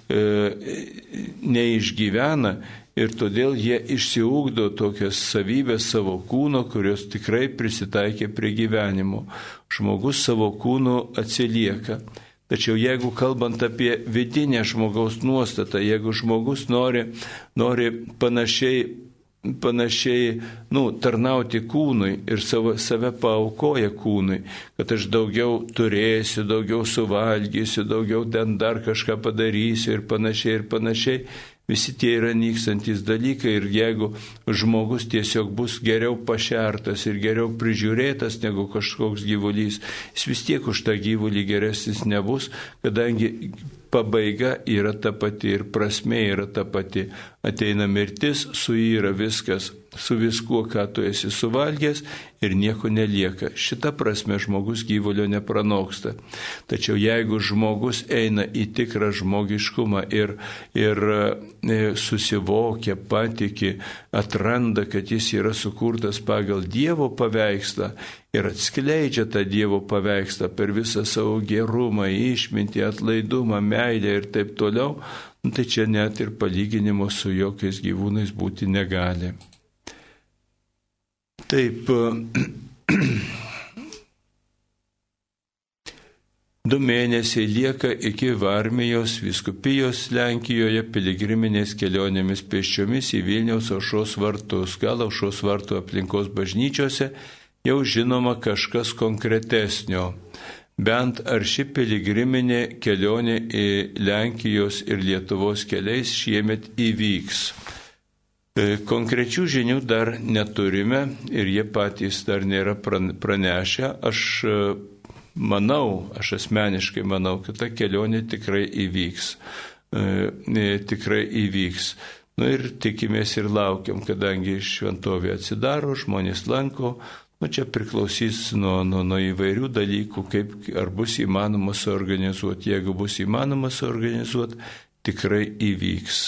e, neišgyvena ir todėl jie išsiugdo tokias savybės savo kūno, kurios tikrai prisitaikė prie gyvenimo. Žmogus savo kūnu atsilieka. Tačiau jeigu kalbant apie vidinę žmogaus nuostatą, jeigu žmogus nori, nori panašiai panašiai, nu, tarnauti kūnui ir savo, save paaukoja kūnui, kad aš daugiau turėsiu, daugiau suvalgysiu, daugiau ten dar kažką padarysiu ir panašiai ir panašiai. Visi tie yra nykstantis dalykai ir jeigu žmogus tiesiog bus geriau pašertas ir geriau prižiūrėtas negu kažkoks gyvulys, jis vis tiek už tą gyvulį geresnis nebus, kadangi pabaiga yra ta pati ir prasme yra ta pati. Ateina mirtis, suyra viskas, su viskuo, ką tu esi suvalgęs ir nieko nelieka. Šita prasme žmogus gyvulio nepranoksta. Tačiau jeigu žmogus eina į tikrą žmogiškumą ir, ir e, susivokia, patiki, atranda, kad jis yra sukurtas pagal Dievo paveikslą ir atskleidžia tą Dievo paveikslą per visą savo gerumą, išmintį, atlaidumą, meilę ir taip toliau, tai čia net ir palyginimo su jokiais gyvūnais būti negali. Taip. Du mėnesiai lieka iki Varmijos viskupijos Lenkijoje piligriminės kelionėmis pėsčiomis į Vilniaus aušos vartus. Gal aušos vartų aplinkos bažnyčiose jau žinoma kažkas konkretesnio. Bent ar ši piligriminė kelionė į Lenkijos ir Lietuvos keliais šiemet įvyks. E, konkrečių žinių dar neturime ir jie patys dar nėra pranešę. Aš e, manau, aš asmeniškai manau, kad ta kelionė tikrai įvyks. E, tikrai įvyks. Nu ir tikimės ir laukiam, kadangi šventovė atsidaro, žmonės lanko, Nu, čia priklausys nuo, nuo, nuo įvairių dalykų, kaip ar bus įmanoma suorganizuoti. Jeigu bus įmanoma suorganizuoti, tikrai įvyks.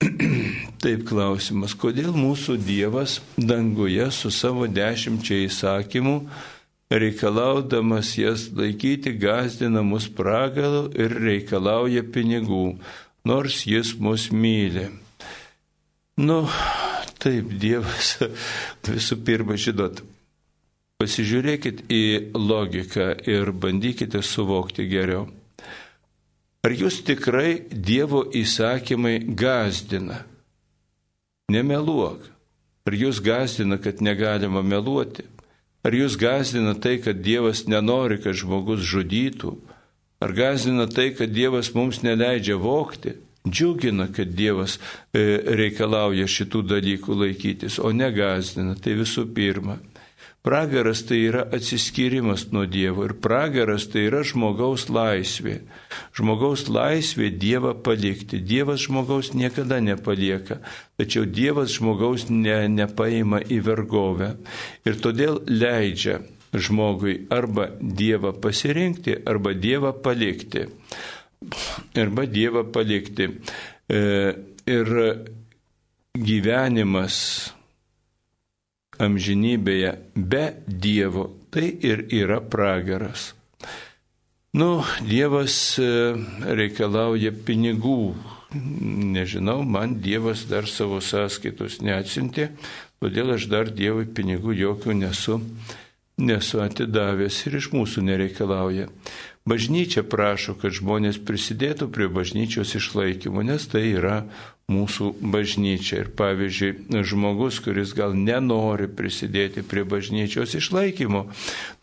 Taip klausimas, kodėl mūsų Dievas danguje su savo dešimčia įsakymų, reikalaudamas jas laikyti, gazdina mus pragalu ir reikalauja pinigų, nors jis mus myli. Nu, Taip, Dievas visų pirma, žinot, pasižiūrėkit į logiką ir bandykite suvokti geriau. Ar jūs tikrai Dievo įsakymai gazdina? Nemeluok. Ar jūs gazdina, kad negalima meluoti? Ar jūs gazdina tai, kad Dievas nenori, kad žmogus žudytų? Ar gazdina tai, kad Dievas mums neleidžia vokti? Džiugina, kad Dievas e, reikalauja šitų dalykų laikytis, o negazdina. Tai visų pirma. Pragaras tai yra atsiskyrimas nuo Dievo ir pragaras tai yra žmogaus laisvė. Žmogaus laisvė Dievą palikti. Dievas žmogaus niekada nepalieka, tačiau Dievas žmogaus ne, nepaima į vergovę ir todėl leidžia žmogui arba Dievą pasirinkti, arba Dievą palikti arba Dievą palikti. E, ir gyvenimas amžinybėje be Dievo tai ir yra pragaras. Nu, Dievas e, reikalauja pinigų. Nežinau, man Dievas dar savo sąskaitos neatsintė, todėl aš dar Dievui pinigų jokių nesu, nesu atidavęs ir iš mūsų nereikalauja. Bažnyčia prašo, kad žmonės prisidėtų prie bažnyčios išlaikymo, nes tai yra mūsų bažnyčia. Ir pavyzdžiui, žmogus, kuris gal nenori prisidėti prie bažnyčios išlaikymo,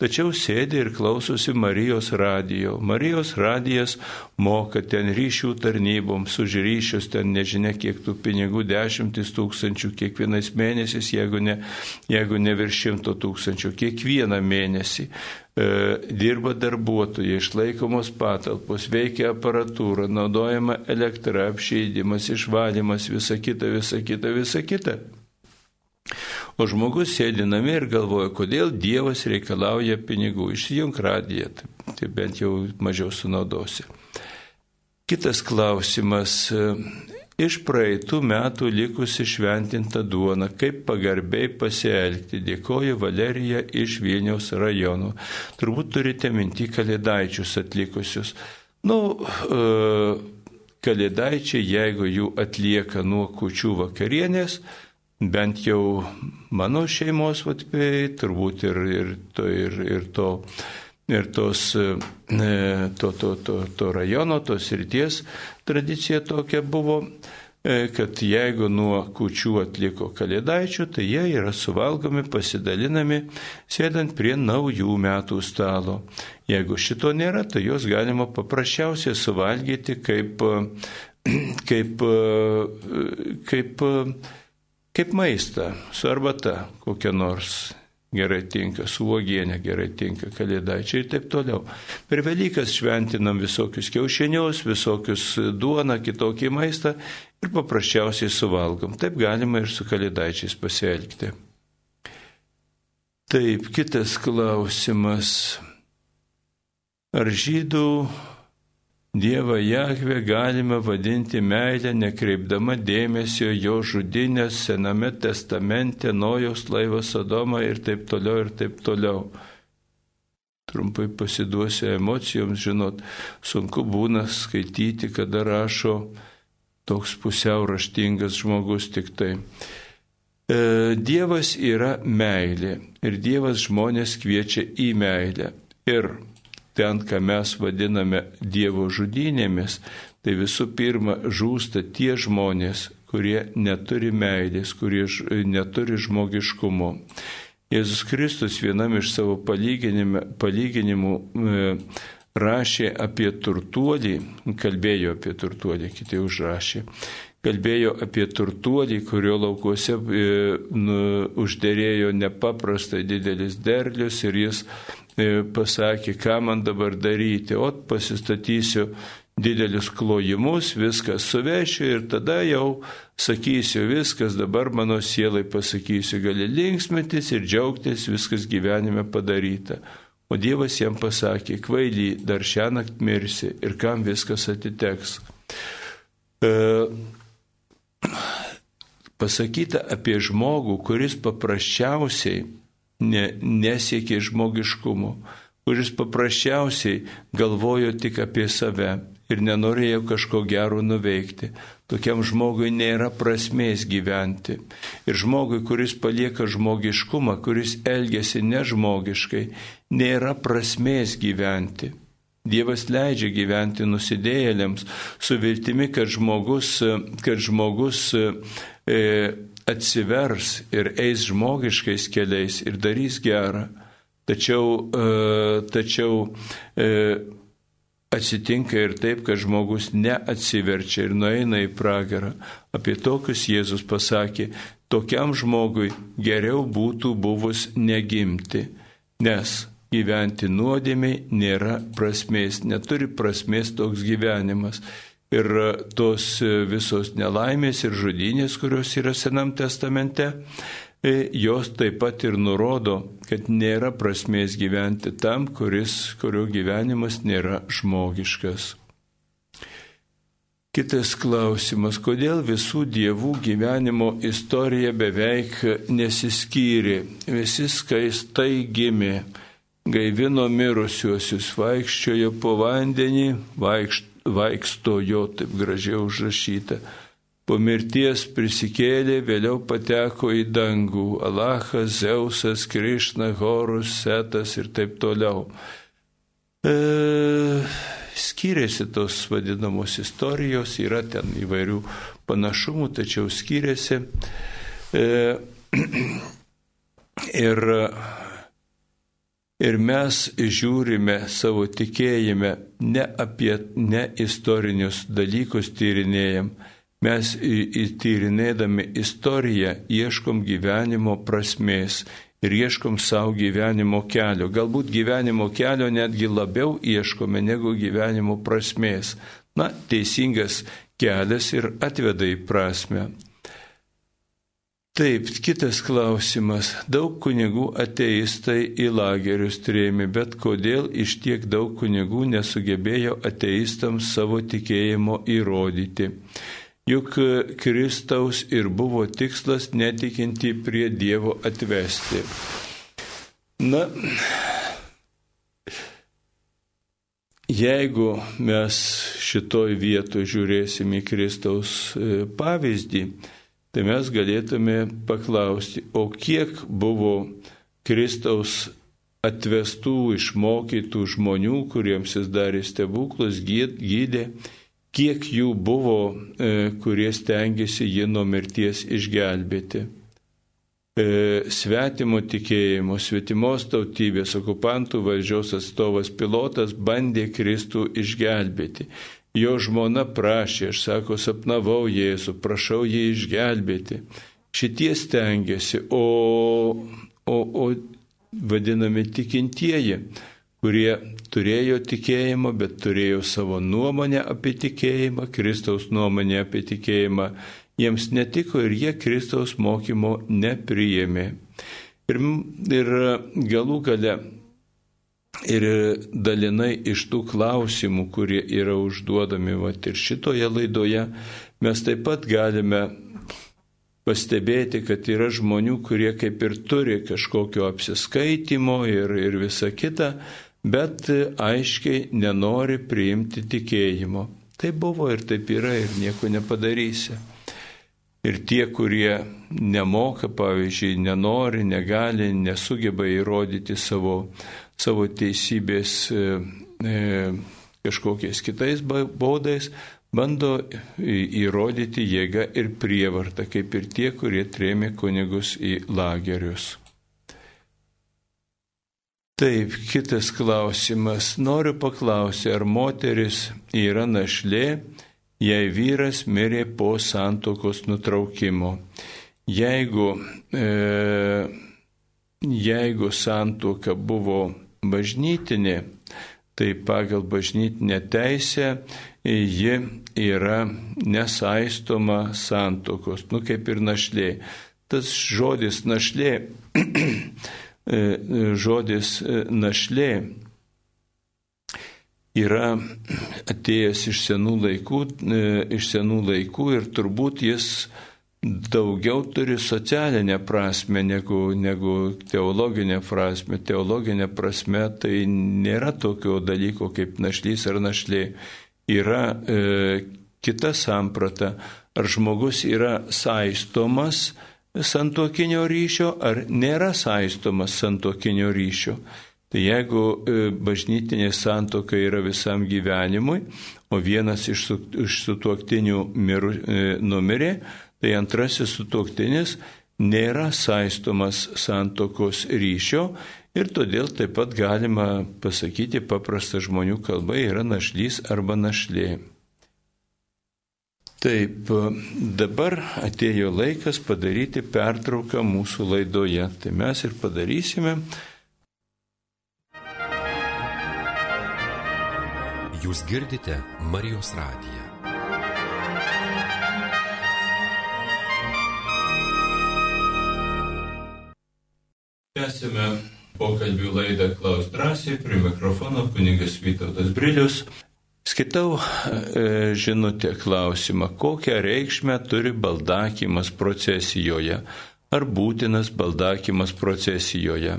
tačiau sėdi ir klausosi Marijos radijo. Marijos radijas moka ten ryšių tarnyboms, už ryšius ten nežinia kiek tų pinigų, dešimtis tūkstančių kiekvienais mėnesiais, jeigu ne, jeigu ne virš šimto tūkstančių, kiekvieną mėnesį. E, dirba darbuotojai, išlaikomos patalpos, veikia aparatūra, naudojama elektra, apšydimas, išvalymas, visa kita, visa kita, visa kita. O žmogus sėdi namie ir galvoja, kodėl Dievas reikalauja pinigų. Išsijung radiją, tai, tai bent jau mažiau sunaudosi. Kitas klausimas iš praeitų metų likusi šventinta duona, kaip pagarbiai pasielgti. Dėkoju Valerija iš Vilniaus rajonų. Turbūt turite minti kalėdaičius atlikusius. Nu, e, kalėdaičiai, jeigu jų atlieka nuo kučių vakarienės, bent jau mano šeimos vatpiai, turbūt ir, ir, to, ir, ir to ir tos, e, to, to, to, to rajono, tos ryties tradicija tokia buvo, e, kad jeigu nuo kučių atliko kalėdaičių, tai jie yra suvalgomi, pasidalinami, sėdant prie naujų metų stalo. Jeigu šito nėra, tai juos galima paprasčiausiai suvalgyti kaip, kaip, kaip, kaip maistą, su arbata kokia nors gerai tinka, su uogienė gerai tinka, kalėdaičiai ir taip toliau. Per Velykas šventinam visokius kiaušinius, visokius duoną, kitokį maistą ir paprasčiausiai suvalgom. Taip galima ir su kalėdaičiais pasielgti. Taip, kitas klausimas. Ar žydų Dievą Jahvę galime vadinti meilę, nekreipdama dėmesio jo žudinės Sename testamente, Nojaus laivas Sodoma ir taip toliau ir taip toliau. Trumpai pasiduosiu emocijoms, žinot, sunku būna skaityti, kada rašo toks pusiau raštingas žmogus tik tai. E, Dievas yra meilė ir Dievas žmonės kviečia į meilę. Ir ten, ką mes vadiname Dievo žudynėmis, tai visų pirma žūsta tie žmonės, kurie neturi meilės, kurie neturi žmogiškumo. Jėzus Kristus vienam iš savo palyginimų e, rašė apie turtuolį, kalbėjo apie turtuolį, kiti užrašė, kalbėjo apie turtuolį, kurio laukuose e, nu, uždėrėjo nepaprastai didelis derlius ir jis E, pasakė, ką man dabar daryti, o pasistatysiu didelius klojimus, viską suvešiu ir tada jau sakysiu viskas, dabar mano sielai pasakysiu, gali linksmintis ir džiaugtis, viskas gyvenime padaryta. O Dievas jam pasakė, kvaily, dar šią naktį mirsi ir kam viskas atiteks. E, pasakyta apie žmogų, kuris paprasčiausiai ne, nesiekė žmogiškumo, kuris paprasčiausiai galvojo tik apie save ir nenorėjo kažko gero nuveikti. Tokiam žmogui nėra prasmės gyventi. Ir žmogui, kuris palieka žmogiškumą, kuris elgesi nežmogiškai, nėra prasmės gyventi. Dievas leidžia gyventi nusidėjėliams su viltimi, kad žmogus, kad žmogus e, atsivers ir eis žmogiškais keliais ir darys gerą. Tačiau, e, tačiau e, atsitinka ir taip, kad žmogus neatsiverčia ir nueina į pragarą. Apie tokius Jėzus pasakė, tokiam žmogui geriau būtų buvus negimti, nes gyventi nuodėmiai nėra prasmės, neturi prasmės toks gyvenimas. Ir tos visos nelaimės ir žudynės, kurios yra Senam testamente, E, jos taip pat ir nurodo, kad nėra prasmės gyventi tam, kuris, kurio gyvenimas nėra žmogiškas. Kitas klausimas, kodėl visų dievų gyvenimo istorija beveik nesiskyrė, visi skaistai gimė, gaivino mirusiuosius, vaikščiojo po vandenį, vaikšt, vaikšto jo, taip gražiai užrašyta po mirties prisikėlė, vėliau pateko į dangų - Alachas, Zeusas, Krišna, Horus, Setas ir taip toliau. E, skiriasi tos vadinamos istorijos, yra ten įvairių panašumų, tačiau skiriasi. E, ir, ir mes žiūrime savo tikėjime ne apie ne istorinius dalykus tyrinėjom, Mes įtyrinėdami istoriją ieškom gyvenimo prasmės ir ieškom savo gyvenimo kelio. Galbūt gyvenimo kelio netgi labiau ieškome negu gyvenimo prasmės. Na, teisingas kelias ir atveda į prasme. Taip, kitas klausimas. Daug kunigų ateistai į lagerius trėmė, bet kodėl iš tiek daug kunigų nesugebėjo ateistams savo tikėjimo įrodyti? Juk Kristaus ir buvo tikslas netikinti prie Dievo atvesti. Na, jeigu mes šitoj vietoje žiūrėsim į Kristaus e, pavyzdį, tai mes galėtume paklausti, o kiek buvo Kristaus atvestų, išmokytų žmonių, kuriems jis darė stebuklus, gydė, kiek jų buvo, e, kurie stengiasi jį nuo mirties išgelbėti. E, svetimo tikėjimo, svetimos tautybės, okupantų valdžios atstovas pilotas bandė Kristų išgelbėti. Jo žmona prašė, aš sako, sapnavau Jėzų, prašau jį išgelbėti. Šitie stengiasi, o, o, o vadinami tikintieji, kurie turėjo tikėjimą, bet turėjo savo nuomonę apie tikėjimą, Kristaus nuomonę apie tikėjimą, jiems netiko ir jie Kristaus mokymo nepriėmė. Ir, ir galų gale ir dalinai iš tų klausimų, kurie yra užduodami vat, ir šitoje laidoje, mes taip pat galime pastebėti, kad yra žmonių, kurie kaip ir turi kažkokio apsiskaitimo ir, ir visa kita, bet aiškiai nenori priimti tikėjimo. Tai buvo ir taip yra ir nieko nepadarysi. Ir tie, kurie nemoka, pavyzdžiui, nenori, negali, nesugeba įrodyti savo, savo teisybės e, e, kažkokiais kitais baudais, bando įrodyti jėgą ir prievartą, kaip ir tie, kurie trėmė kunigus į lagerius. Taip, kitas klausimas. Noriu paklausti, ar moteris yra našlė, jei vyras mirė po santokos nutraukimo. Jeigu, e, jeigu santoka buvo bažnytinė, tai pagal bažnytinę teisę ji yra nesaistoma santokos, nu kaip ir našlė. Tas žodis našlė, žodis našlė yra atėjęs iš senų laikų, iš senų laikų ir turbūt jis daugiau turi socialinę prasme negu, negu teologinę prasme. Teologinė prasme tai nėra tokio dalyko kaip našlys ar našlė. Yra e, kita samprata, ar žmogus yra saistomas santokinio ryšio, ar nėra saistomas santokinio ryšio. Tai jeigu e, bažnytinė santoka yra visam gyvenimui, o vienas iš, iš sutuoktinių miru, e, numirė, tai antrasis sutoktinis nėra saistomas santokos ryšio ir todėl taip pat galima pasakyti paprastą žmonių kalbą yra našlys arba našlė. Taip, dabar atėjo laikas padaryti pertrauką mūsų laidoje. Tai mes ir padarysime. Jūs girdite Marijos radiją. Tęsime pokalbių laidą Klaus drąsiai, prie mikrofono kunigas Vytautas Brilius. Skaitau e, žinutę klausimą, kokią reikšmę turi baldakimas procesijoje, ar būtinas baldakimas procesijoje.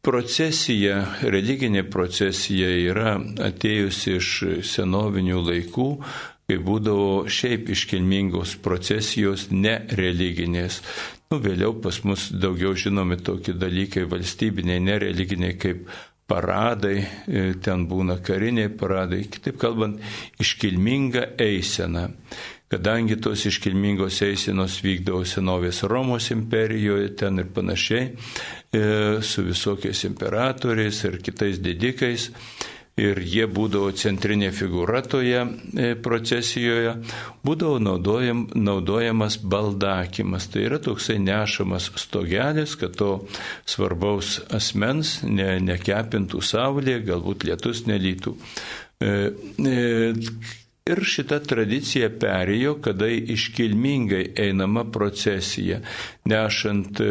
Procesija, religinė procesija yra atėjusi iš senovinių laikų, kai būdavo šiaip iškilmingos procesijos nereliginės. Nu, vėliau pas mus daugiau žinomi tokie dalykai valstybiniai, nereliginiai kaip paradai, e, ten būna kariniai paradai, kitaip kalbant, iškilminga eisena. Kadangi tos iškilmingos eisenos vykdavo senovės Romos imperijoje, ten ir panašiai, e, su visokiais imperatoriais ir kitais didikais, ir jie būdavo centrinė figūra toje e, procesijoje, būdavo naudojam, naudojamas baldakimas. Tai yra toksai nešamas stogelis, kad to svarbaus asmens ne, nekepintų saulė, galbūt lietus nelytų. Ir šita tradicija perėjo, kada iškilmingai einama procesija, nešant e,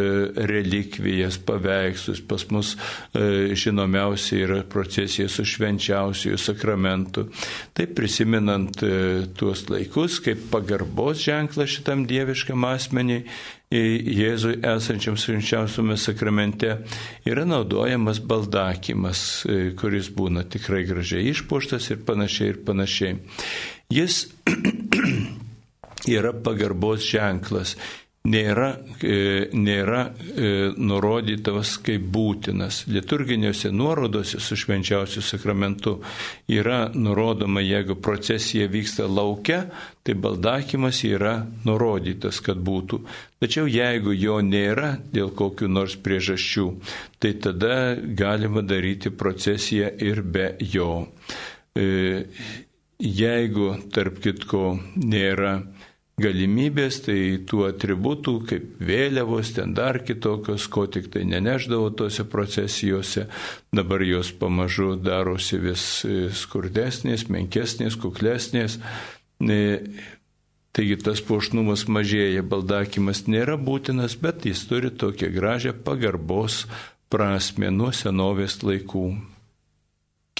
relikvijas, paveikslus. Pas mus e, žinomiausia yra procesija su švenčiausiųjų sakramentu. Taip prisimenant e, tuos laikus, kaip pagarbos ženklas šitam dieviškam asmeniai Jėzui esančiam švenčiausiame sakramente yra naudojamas baldakimas, e, kuris būna tikrai gražiai išpuštas ir panašiai ir panašiai. Jis yra pagarbos ženklas nėra, e, nėra e, nurodytas kaip būtinas. Liturginiuose nuorodose su švenčiausiu sakramentu yra nurodoma, jeigu procesija vyksta laukia, tai baldakimas yra nurodytas, kad būtų. Tačiau jeigu jo nėra dėl kokių nors priežasčių, tai tada galima daryti procesiją ir be jo. E, jeigu, tarp kitko, nėra galimybės, tai tų atributų, kaip vėliavos, ten dar kitokios, ko tik tai neneždavo tose procesijose, dabar jos pamažu darosi vis e, skurdesnės, menkesnės, kuklesnės. E, taigi tas puošnumas mažėja, baldakimas nėra būtinas, bet jis turi tokią gražią pagarbos prasme nuo senovės laikų.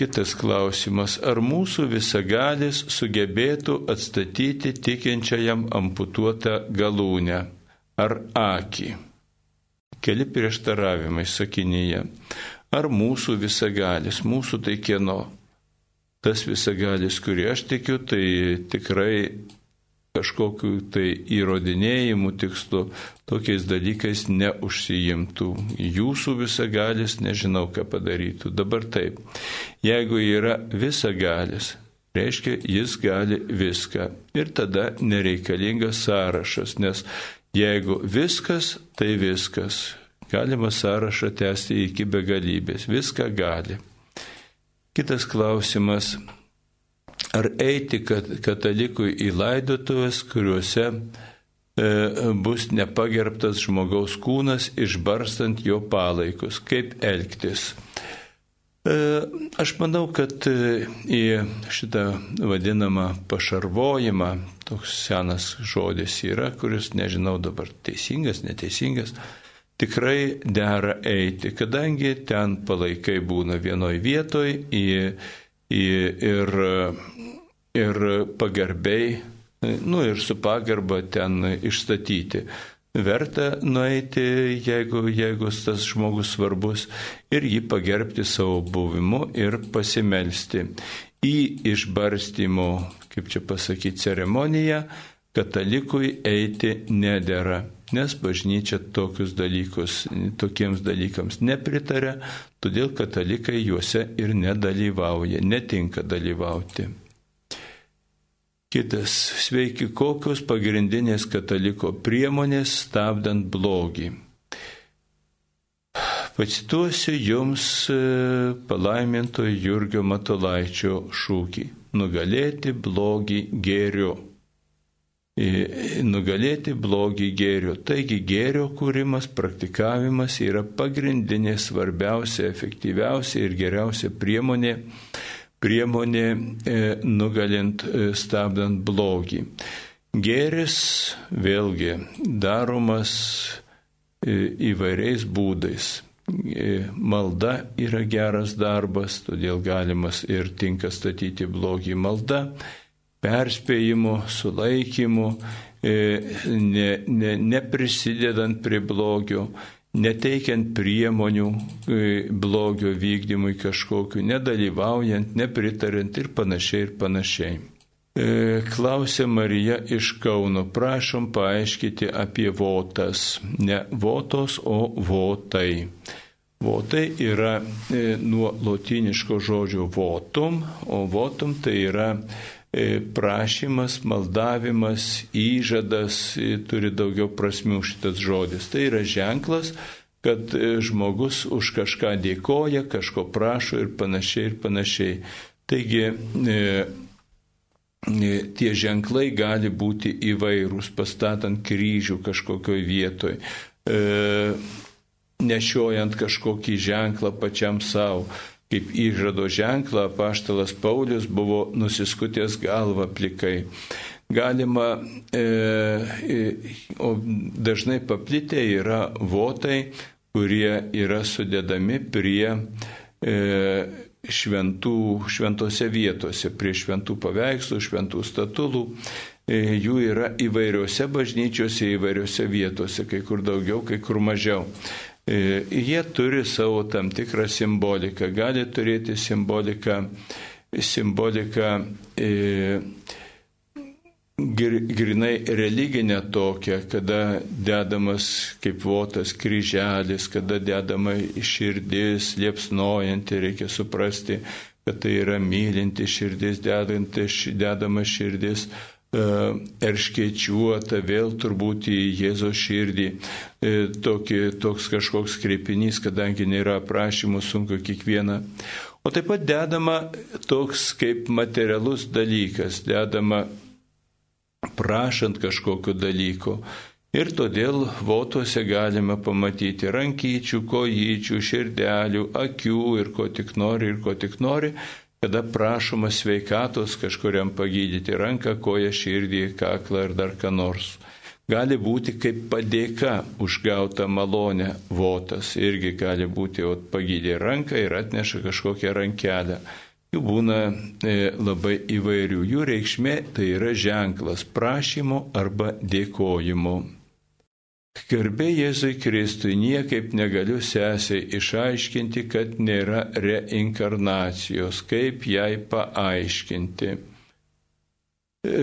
Kitas klausimas, ar mūsų visagalis sugebėtų atstatyti tikinčiajam amputuotą galūnę ar akį? Keli prieštaravimai sakinyje. Ar mūsų visagalis, mūsų tai kieno? Tas visagalis, kurį aš tikiu, tai tikrai kažkokiu tai įrodinėjimu tikslu tokiais dalykais neužsijimtų. Jūsų visagalis nežinau, ką padarytų. Dabar taip, jeigu yra visagalis, reiškia, jis gali viską. Ir tada nereikalingas sąrašas, nes jeigu viskas, tai viskas. Galima sąrašą tęsti iki begalybės. Viską gali. Kitas klausimas ar eiti katalikui į laidotuvės, kuriuose e, bus nepagerbtas žmogaus kūnas, išbarstant jo palaikus. Kaip elgtis? E, aš manau, kad e, į šitą vadinamą pašarvojimą, toks senas žodis yra, kuris nežinau dabar teisingas, neteisingas, tikrai dera eiti, kadangi ten palaikai būna vienoj vietoj į, į, ir, ir pagarbiai, nu ir su pagarba ten išstatyti verta nueiti, jeigu, jeigu tas žmogus svarbus, ir jį pagerbti savo buvimu ir pasimelsti. Į išbarstymo, kaip čia pasakyti, ceremoniją katalikui eiti nedėra, nes bažnyčia tokius dalykus, tokiems dalykams nepritarė, todėl katalikai juose ir nedalyvauja, netinka dalyvauti. Kitas, sveiki, kokios pagrindinės kataliko priemonės stabdant blogį. Pacituosiu jums e, palaiminto Jurgio Matolaičio šūkį - nugalėti blogį gėriu. E, nugalėti blogį gėriu. Taigi gėrio kūrimas, praktikavimas yra pagrindinė, svarbiausia, efektyviausia ir geriausia priemonė priemonė e, nugalint, e, stabdant blogį. Gėris vėlgi daromas e, įvairiais būdais. Malda yra geras darbas, todėl galimas ir tinka statyti blogį malda, perspėjimu, sulaikymu, ne, ne, neprisidedant prie blogio, neteikiant priemonių e, blogio vykdymui kažkokiu, nedalyvaujant, nepritariant ir panašiai ir panašiai. E, klausė Marija iš Kauno, prašom paaiškyti apie votas. Ne votos, o votai. Votai yra e, nuo lotiniško žodžio votum, o votum tai yra prašymas, maldavimas, įžadas e, turi daugiau prasmių šitas žodis. Tai yra ženklas, kad e, žmogus už kažką dėkoja, kažko prašo ir panašiai ir panašiai. Taigi tie ženklai gali būti įvairūs, pastatant kryžių kažkokioj vietoj, nešiojant kažkokį ženklą pačiam savo kaip įžado ženklą paštalas Paulius buvo nusiskutęs galvą plikai. Galima, e, e, o dažnai paplitę yra votai, kurie yra sudėdami prie e, šventų, šventose vietose, prie šventų paveikslų, šventų statulų. E, jų yra įvairiose bažnyčiose, įvairiose vietose, kai kur daugiau, kai kur mažiau. E, jie turi savo tam tikrą simboliką. Gali turėti simboliką, simboliką e, grinai religinę tokią, kada dedamas kaip votas kryželis, kada dedama širdis, liepsnojanti, reikia suprasti, kad tai yra mylinti širdis, dedanti, dedama širdis erškėčiuota, vėl turbūt į Jėzo širdį e, tokį, toks kažkoks kreipinys, kadangi nėra aprašymų, sunku kiekvieną. O taip pat dedama toks kaip materialus dalykas, dedama prašant kažkokio dalyko. Ir todėl votuose galime pamatyti rankyčių, kojyčių, širdelių, akių ir ko tik nori, ir ko tik nori, kada prašoma sveikatos kažkuriam pagydyti ranką, koją, širdį, kaklą ir dar ką nors. Gali būti kaip padėka už gautą malonę votas, irgi gali būti, o pagydė ranką ir atneša kažkokią rankelę. Jų būna e, labai įvairių. Jų reikšmė tai yra ženklas prašymo arba dėkojimo. Garbė Jėzui Kristui niekaip negaliu sesiai išaiškinti, kad nėra reinkarnacijos, kaip jai paaiškinti. E,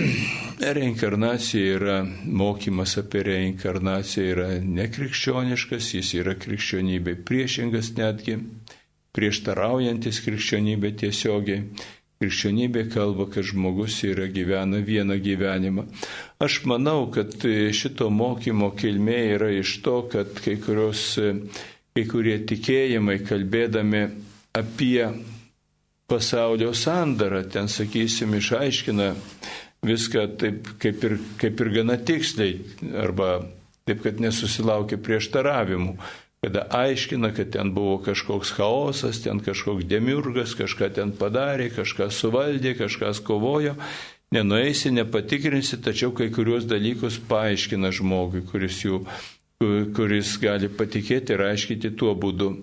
reinkarnacija yra, mokymas apie reinkarnaciją yra nekrikščioniškas, jis yra krikščionybė priešingas netgi, prieštaraujantis krikščionybė tiesiogiai. Krikščionybė kalba, kad žmogus yra gyvena vieną gyvenimą. Aš manau, kad šito mokymo kilmė yra iš to, kad kai, kurios, kai kurie tikėjimai kalbėdami apie pasaulio sandarą, ten, sakysim, išaiškina viską taip kaip ir, kaip ir gana tiksliai, arba taip, kad nesusilaukia prieštaravimų. Kada aiškina, kad ten buvo kažkoks chaosas, ten kažkoks demiurgas, kažką ten padarė, kažką suvaldė, kažkas kovojo. Nenueisi, nepatikrinsi, tačiau kai kuriuos dalykus paaiškina žmogui, kuris, jų, kuris gali patikėti ir aiškinti tuo būdu.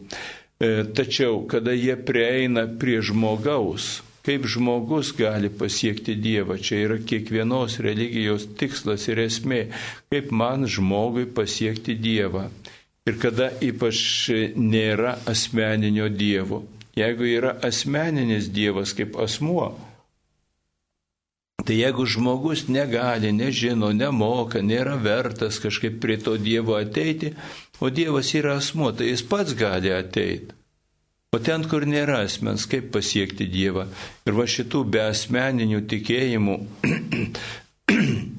E, tačiau, kada jie prieina prie žmogaus, kaip žmogus gali pasiekti Dievą. Čia yra kiekvienos religijos tikslas ir esmė, kaip man žmogui pasiekti Dievą ir kada ypač nėra asmeninio Dievo. Jeigu yra asmeninis Dievas kaip asmuo, tai jeigu žmogus negali, nežino, nemoka, nėra vertas kažkaip prie to Dievo ateiti, o Dievas yra asmuo, tai jis pats gali ateiti. O ten, kur nėra asmens, kaip pasiekti Dievą. Ir va šitų be asmeninių tikėjimų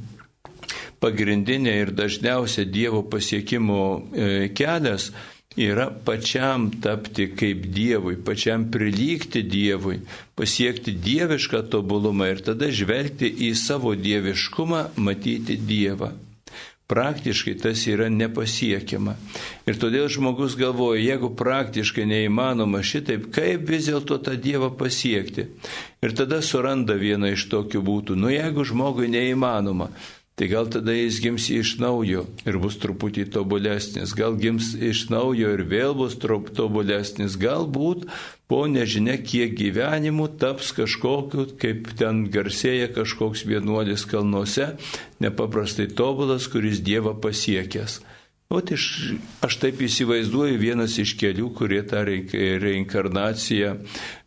pagrindinė ir dažniausia Dievo pasiekimo e, kelias yra pačiam tapti kaip Dievui, pačiam prilygti Dievui, pasiekti dievišką tobulumą ir tada žvelgti į savo dieviškumą, matyti Dievą. Praktiškai tas yra nepasiekiama. Ir todėl žmogus galvoja, jeigu praktiškai neįmanoma šitaip, kaip vis dėlto tą Dievą pasiekti. Ir tada suranda vieną iš tokių būtų. Nu jeigu žmogui neįmanoma, Tai gal tada jis gims iš naujo ir bus truputį tobulesnis, gal gims iš naujo ir vėl bus tobulesnis, galbūt po nežinia kiek gyvenimų taps kažkokiu, kaip ten garsėja kažkoks vienuolis kalnuose, nepaprastai tobulas, kuris Dievą pasiekęs. O iš, aš taip įsivaizduoju vienas iš kelių, kurie tą reinkarnaciją,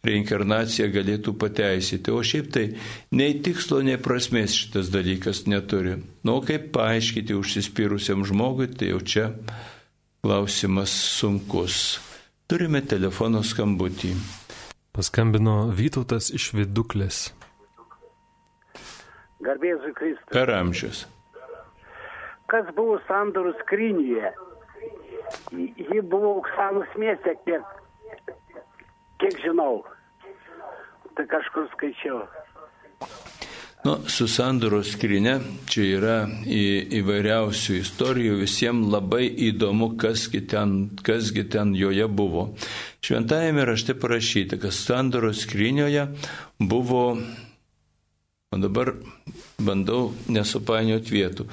reinkarnaciją galėtų pateisyti. O šiaip tai nei tikslo, nei prasmės šitas dalykas neturi. Nu, kaip paaiškinti užsispyrusiam žmogui, tai jau čia klausimas sunkus. Turime telefono skambutį. Paskambino Vytautas iš viduklės. Garbėsiu Kristus. Per amžius kas buvo sandorų skrynyje. Ji buvo Uksanos mieste, kiek, kiek žinau. Tai kažkur skaičiau. Nu, su sandoro skrinė čia yra į, įvairiausių istorijų, visiems labai įdomu, kasgi ten, kasgi ten joje buvo. Šventajame rašte parašyta, kad sandoro skrinioje buvo, o dabar bandau nesupainioti vietų,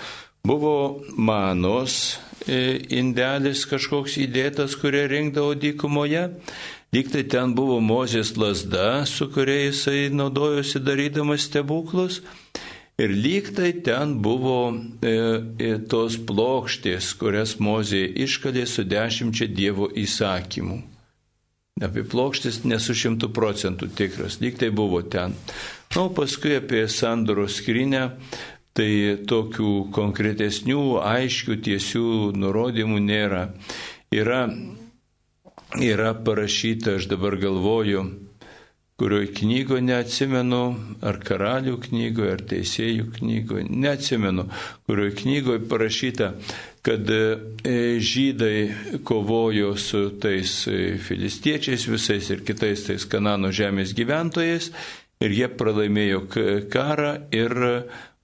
Buvo manos e, indelis kažkoks įdėtas, kurie rinkdavo dykumoje. Lygtai ten buvo Mozės lasda, su kuria jisai naudojosi darydamas stebuklus. Ir lygtai ten buvo e, e, tos plokštės, kurias Mozė iškalė su dešimčia Dievo įsakymų. Apie plokštės nesu šimtų procentų tikras, lygtai buvo ten. Na, nu, paskui apie sandoro skrinę tai tokių konkretesnių, aiškių, tiesių nurodymų nėra. Yra, yra parašyta, aš dabar galvoju, kurioje knygoje neatsimenu, ar karalių knygoje, ar teisėjų knygoje, neatsimenu, kurioje knygoje parašyta, kad e, žydai kovojo su tais e, filistiečiais visais ir kitais tais Kanano žemės gyventojais ir jie pralaimėjo karą ir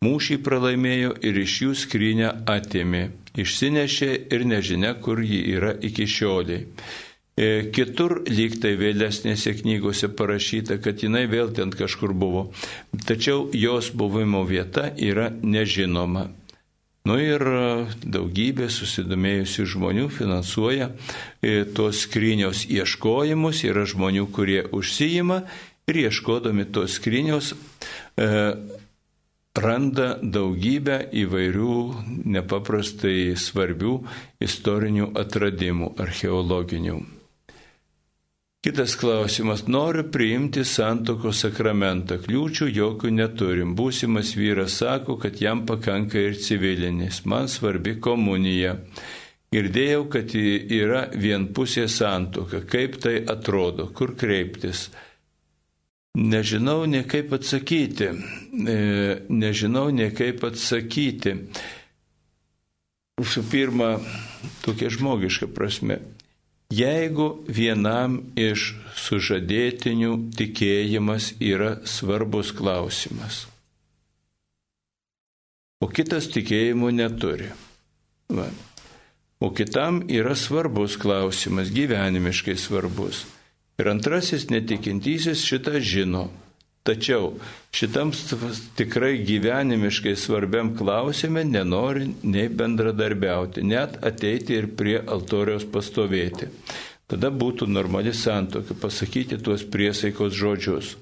Mūšį pralaimėjo ir iš jų skrynę atėmė, išsinešė ir nežinia, kur ji yra iki šioliai. E, kitur lygtai vėlesnėse knygose parašyta, kad jinai vėl ten kažkur buvo, tačiau jos buvimo vieta yra nežinoma. Nu ir daugybė susidomėjusių žmonių finansuoja e, tos skrynios ieškojimus, yra žmonių, kurie užsijima ir ieškodami tos skrynios e, randa daugybę įvairių nepaprastai svarbių istorinių atradimų archeologinių. Kitas klausimas. Noriu priimti santoko sakramentą. Kliūčių jokių neturim. Būsimas vyras sako, kad jam pakanka ir civilinis. Man svarbi komunija. Girdėjau, kad yra vienpusė santoka. Kaip tai atrodo? Kur kreiptis? Nežinau ne kaip atsakyti, e, nežinau ne kaip atsakyti. Visų pirma, tokia žmogiška prasme. Jeigu vienam iš sužadėtinių tikėjimas yra svarbus klausimas, o kitas tikėjimų neturi. Va. o kitam yra svarbus klausimas, gyvenimiškai svarbus. Ir antrasis netikintysis šitą žino. Tačiau šitam tikrai gyvenimiškai svarbiam klausime nenori nei bendradarbiauti, net ateiti ir prie altoriaus pastovėti. Tada būtų normali santoka pasakyti tuos priesaikos žodžius,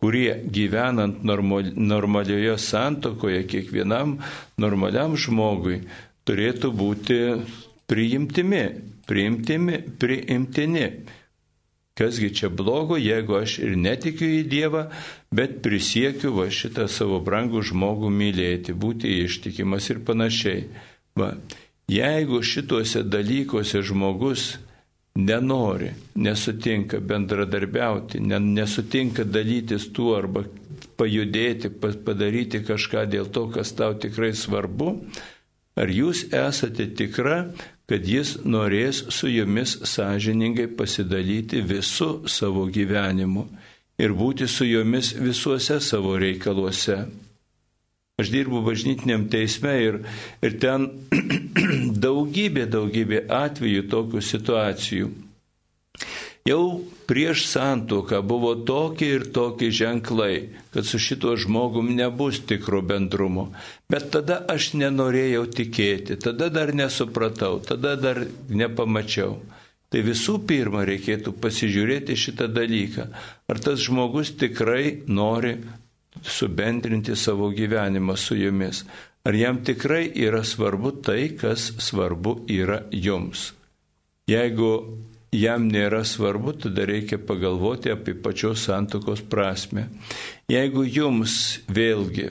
kurie gyvenant normalioje santokoje kiekvienam normaliam žmogui turėtų būti priimtimi, priimtimi, priimtini. Kasgi čia blogo, jeigu aš ir netikiu į Dievą, bet prisiekiu va šitą savo brangų žmogų mylėti, būti ištikimas ir panašiai. Va. Jeigu šituose dalykuose žmogus nenori, nesutinka bendradarbiauti, nesutinka dalytis tuo arba pajudėti, padaryti kažką dėl to, kas tau tikrai svarbu, ar jūs esate tikra, kad jis norės su jumis sąžiningai pasidalyti visų savo gyvenimu ir būti su jumis visuose savo reikaluose. Aš dirbu bažnytiniam teisme ir, ir ten daugybė, daugybė atvejų tokių situacijų. Jau prieš santuoką buvo tokie ir tokie ženklai, kad su šituo žmogum nebus tikro bendrumo. Bet tada aš nenorėjau tikėti, tada dar nesupratau, tada dar nepamačiau. Tai visų pirma reikėtų pasižiūrėti šitą dalyką. Ar tas žmogus tikrai nori subendrinti savo gyvenimą su jumis? Ar jam tikrai yra svarbu tai, kas svarbu yra jums? Jeigu jam nėra svarbu, tada reikia pagalvoti apie pačios santokos prasme. Jeigu jums vėlgi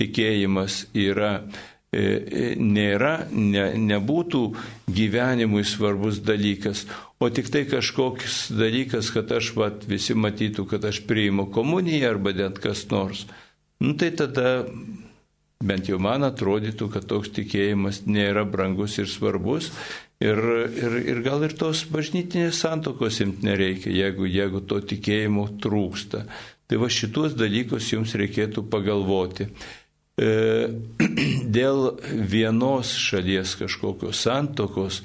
tikėjimas yra, e, e, nėra, ne, nebūtų gyvenimui svarbus dalykas, o tik tai kažkoks dalykas, kad aš vat, visi matytų, kad aš priimu komuniją arba net kas nors, nu, tai tada bent jau man atrodytų, kad toks tikėjimas nėra brangus ir svarbus Ir, ir, ir gal ir tos bažnytinės santokos imti nereikia, jeigu, jeigu to tikėjimo trūksta. Tai va šituos dalykus jums reikėtų pagalvoti. E, dėl vienos šalies kažkokios santokos,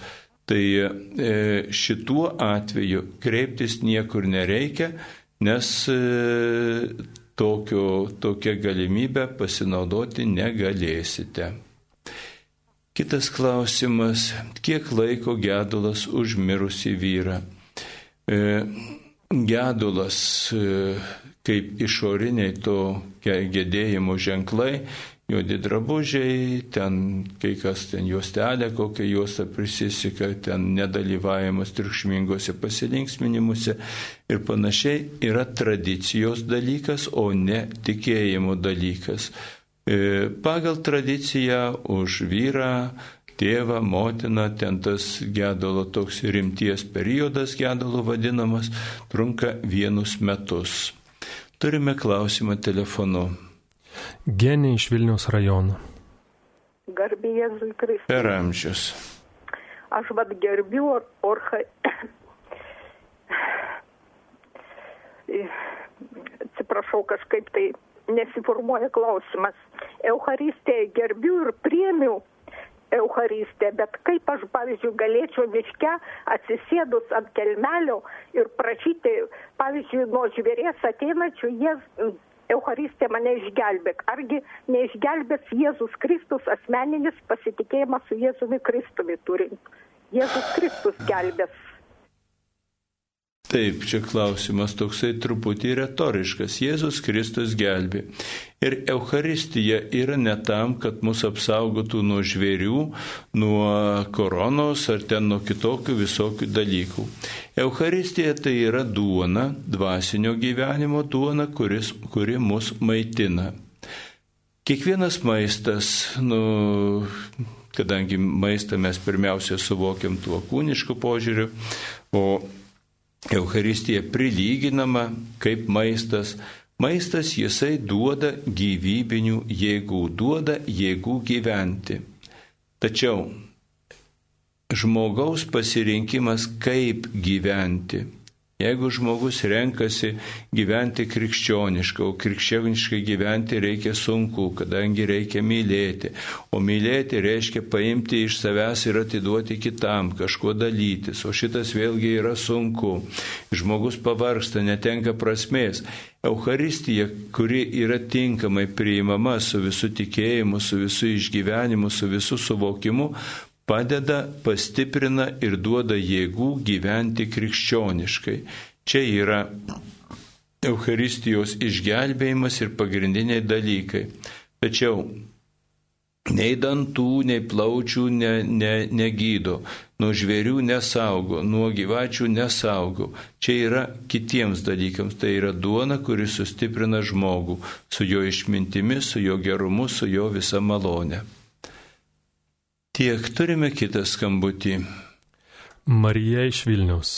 tai e, šituo atveju kreiptis niekur nereikia, nes e, tokio, tokią galimybę pasinaudoti negalėsite. Kitas klausimas, kiek laiko gedulas už mirusį vyrą? E, gedulas e, kaip išoriniai to gedėjimo ženklai, juodi drabužiai, ten kai kas ten juostelė, kokia juosta prisisika, ten nedalyvavimas triukšmingose pasilinksminimuose ir panašiai yra tradicijos dalykas, o ne tikėjimo dalykas. E, pagal tradiciją už vyrą, tėvą, motiną, ten tas gedalo toks rimties periodas gedalo vadinamas, trunka vienus metus. Turime klausimą telefonu. Genė iš Vilnius rajono. Garbė Jėzui Kristui. Per amžius. Aš vad gerbiu orha. Atsiprašau, kažkaip tai nesiformuoja klausimas. Eucharistiją gerbiu ir priemiu Eucharistiją, bet kaip aš, pavyzdžiui, galėčiau miške atsisėdus ant kelmelio ir prašyti, pavyzdžiui, nuo žvėries ateinačių, jie Eucharistė mane išgelbėk. Argi neišgelbės Jėzus Kristus asmeninis pasitikėjimas su Jėzumi Kristumi turint. Jėzus Kristus gelbės Taip, čia klausimas toksai truputį retoriškas. Jėzus Kristus gelbi. Ir Euharistija yra ne tam, kad mus apsaugotų nuo žvėrių, nuo koronos ar ten nuo kitokių visokių dalykų. Euharistija tai yra duona, dvasinio gyvenimo duona, kuris, kuri mus maitina. Kiekvienas maistas, nu, kadangi maistą mes pirmiausia suvokiam tuo kūnišku požiūriu, o Euharistija prilyginama kaip maistas. Maistas jisai duoda gyvybinių jėgų, duoda jėgų gyventi. Tačiau žmogaus pasirinkimas, kaip gyventi, Jeigu žmogus renkasi gyventi krikščioniškai, o krikščioniškai gyventi reikia sunku, kadangi reikia mylėti, o mylėti reiškia paimti iš savęs ir atiduoti kitam, kažkuo dalytis, o šitas vėlgi yra sunku. Žmogus pavarksta, netenka prasmės. Euharistija, kuri yra tinkamai priimama su visų tikėjimu, su visų išgyvenimu, su visų suvokimu, padeda, pastiprina ir duoda jėgų gyventi krikščioniškai. Čia yra Euharistijos išgelbėjimas ir pagrindiniai dalykai. Tačiau nei dantų, nei plaučių ne, ne, negydo, nuo žvėrių nesaugo, nuo gyvačių nesaugo. Čia yra kitiems dalykams. Tai yra duona, kuri sustiprina žmogų su jo išmintimi, su jo gerumu, su jo visa malonė. Tiek turime kitą skambutį. Marija iš Vilnius.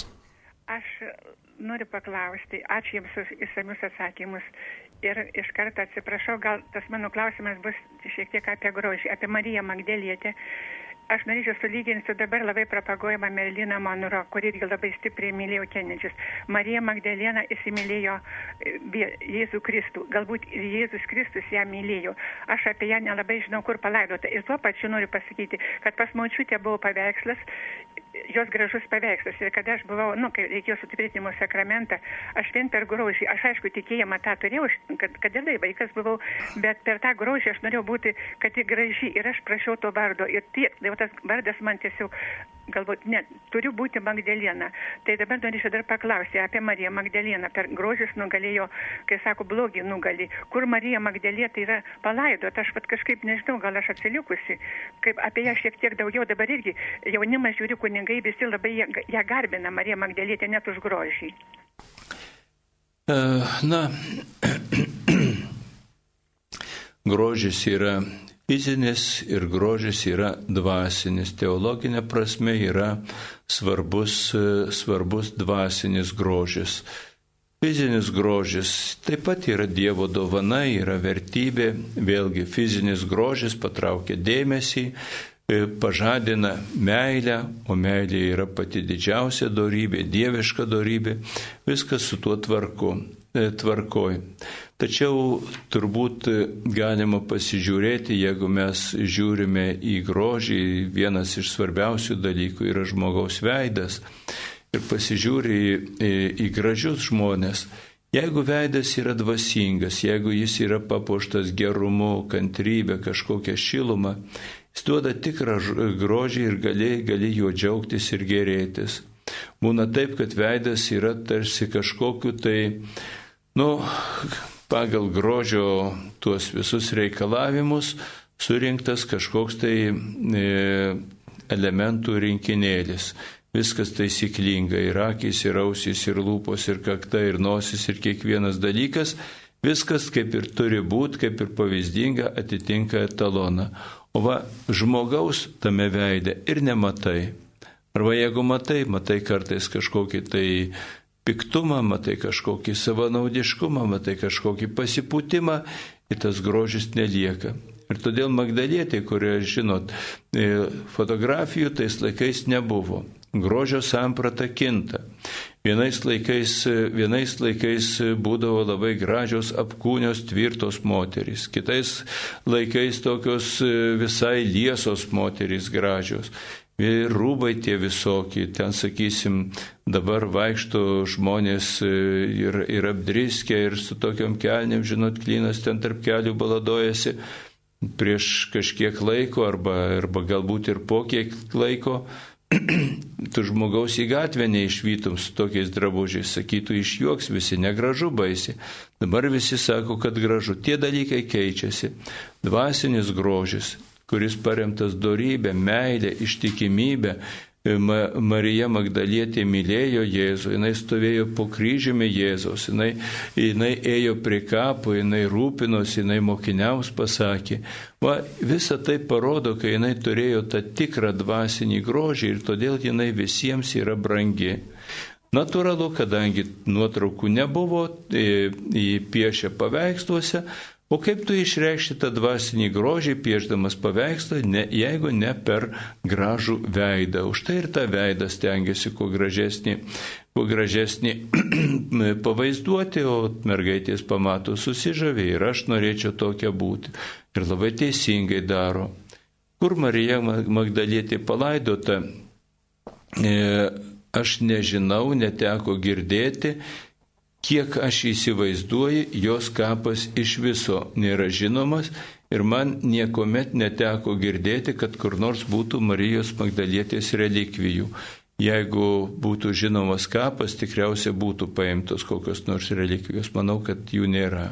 Aš noriu paklausti, ačiū Jums už įsamius atsakymus. Ir iš karto atsiprašau, gal tas mano klausimas bus šiek tiek apie grožį, apie Mariją Magdalietę aš norėčiau sulyginti su dabar labai propaguojama Merlina Monro, kuri irgi labai stipriai mylėjo kenedžius. Marija Magdalena įsimylėjo e, Jėzų Kristų. Galbūt ir Jėzus Kristus ją mylėjo. Aš apie ją nelabai žinau, kur palaidota. Ir tuo pačiu noriu pasakyti, kad pas močiutė buvo paveikslas jos gražus paveikslas. Ir kada aš buvau, nu, kai reikėjo sutvirtinimo sakramentą, aš vien per grožį, aš aišku tikėjimą tą turėjau, kad, kad ir vaikas buvau, bet per tą grožį aš norėjau būti, kad ji graži ir aš prašiau to vardo. Ir tiek, tai tas vardas man tiesiog, galbūt, ne, turiu būti Magdalena. Tai dabar norėčiau dar paklausti apie Mariją Magdaleną. Per grožis nugalėjo, kai sako, blogį nugali. Kur Marija Magdalė tai yra palaidota, aš pat kažkaip nežinau, gal aš atsilikusi, kaip apie ją šiek tiek daugiau dabar irgi jaunimas žiūri kunigai visi labai ją garbina, Marija Magdalietė, net už grožį. E, na, grožis yra fizinis ir grožis yra dvasinis. Teologinė prasme yra svarbus, svarbus dvasinis grožis. Fizinis grožis taip pat yra Dievo dovana, yra vertybė, vėlgi fizinis grožis patraukia dėmesį, E, pažadina meilę, o meilė yra pati didžiausia darybė, dieviška darybė, viskas su tuo tvarku, e, tvarkoj. Tačiau turbūt galima pasižiūrėti, jeigu mes žiūrime į grožį, vienas iš svarbiausių dalykų yra žmogaus veidas ir pasižiūri į, į, į gražius žmonės. Jeigu veidas yra dvasingas, jeigu jis yra papuoštas gerumu, kantrybė, kažkokia šiluma, Jis duoda tikrą grožį ir gali, gali juo džiaugtis ir gerėtis. Būna taip, kad veidas yra tarsi kažkokiu tai, nu, pagal grožio tuos visus reikalavimus surinktas kažkoks tai e, elementų rinkinėlis. Viskas taisyklinga ir akis, ir ausys, ir lūpos, ir kakta, ir nosis, ir kiekvienas dalykas. Viskas kaip ir turi būti, kaip ir pavyzdinga atitinka etaloną. O va, žmogaus tame veidė ir nematai. Arba jeigu matai, matai kartais kažkokį tai piktumą, matai kažkokį savanaudiškumą, matai kažkokį pasipūtimą ir tas grožis nelieka. Ir todėl Magdalietė, kurioje, žinot, e, fotografijų tais laikais nebuvo. Grožio samprata kinta. Vienais laikais, vienais laikais būdavo labai gražios apkūnios tvirtos moterys, kitais laikais tokios visai liesos moterys gražios. Ir rūbai tie visokie, ten sakysim, dabar vaikšto žmonės ir, ir apdriskę ir su tokiam kelniam, žinot, klynas ten tarp kelių baladojasi prieš kažkiek laiko arba, arba galbūt ir po kiek laiko tu žmogaus į gatvę neišvytum su tokiais drabužiais, sakytų išjuoks visi, negražu baisi. Dabar visi sako, kad gražu. Tie dalykai keičiasi. Dvasinis grožis, kuris paremtas darybė, meilė, ištikimybė, Marija Magdalietė mylėjo Jėzų, jinai stovėjo po kryžiumi Jėzaus, jinai, jinai ėjo prie kapo, jinai rūpinosi, jinai mokiniams pasakė. Va, visa tai parodo, kai jinai turėjo tą tikrą dvasinį grožį ir todėl jinai visiems yra brangi. Natūralu, kadangi nuotraukų nebuvo, jį piešė paveiksluose, O kaip tu išreikšti tą dvasinį grožį, pieždamas paveikslą, ne, jeigu ne per gražų veidą. Už tai ir tą veidą stengiasi kuo gražesnį, kuo gražesnį pavaizduoti, o mergaitės pamato susižavė ir aš norėčiau tokia būti. Ir labai teisingai daro. Kur Marija Magdalietė palaidota, e, aš nežinau, neteko girdėti, kiek aš įsivaizduoju, jos kapas iš viso nėra žinomas ir man niekuomet neteko girdėti, kad kur nors būtų Marijos Magdalietės relikvijų. Jeigu būtų žinomas kapas, tikriausiai būtų paimtos kokios nors relikvijos. Manau, kad jų nėra.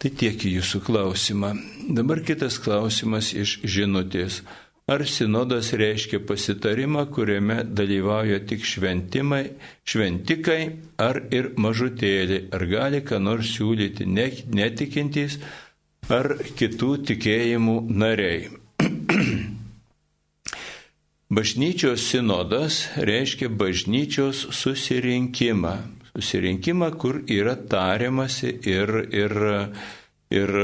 Tai tiek į jūsų klausimą. Dabar kitas klausimas iš žinutės. Ar sinodas reiškia pasitarimą, kuriame dalyvauja tik šventimai, šventikai ar ir mažutėliai? Ar gali ką nors siūlyti netikintys ar kitų tikėjimų nariai? Bažnyčios sinodas reiškia bažnyčios susirinkimą. Susirinkimą, kur yra tariamasi ir, ir, ir,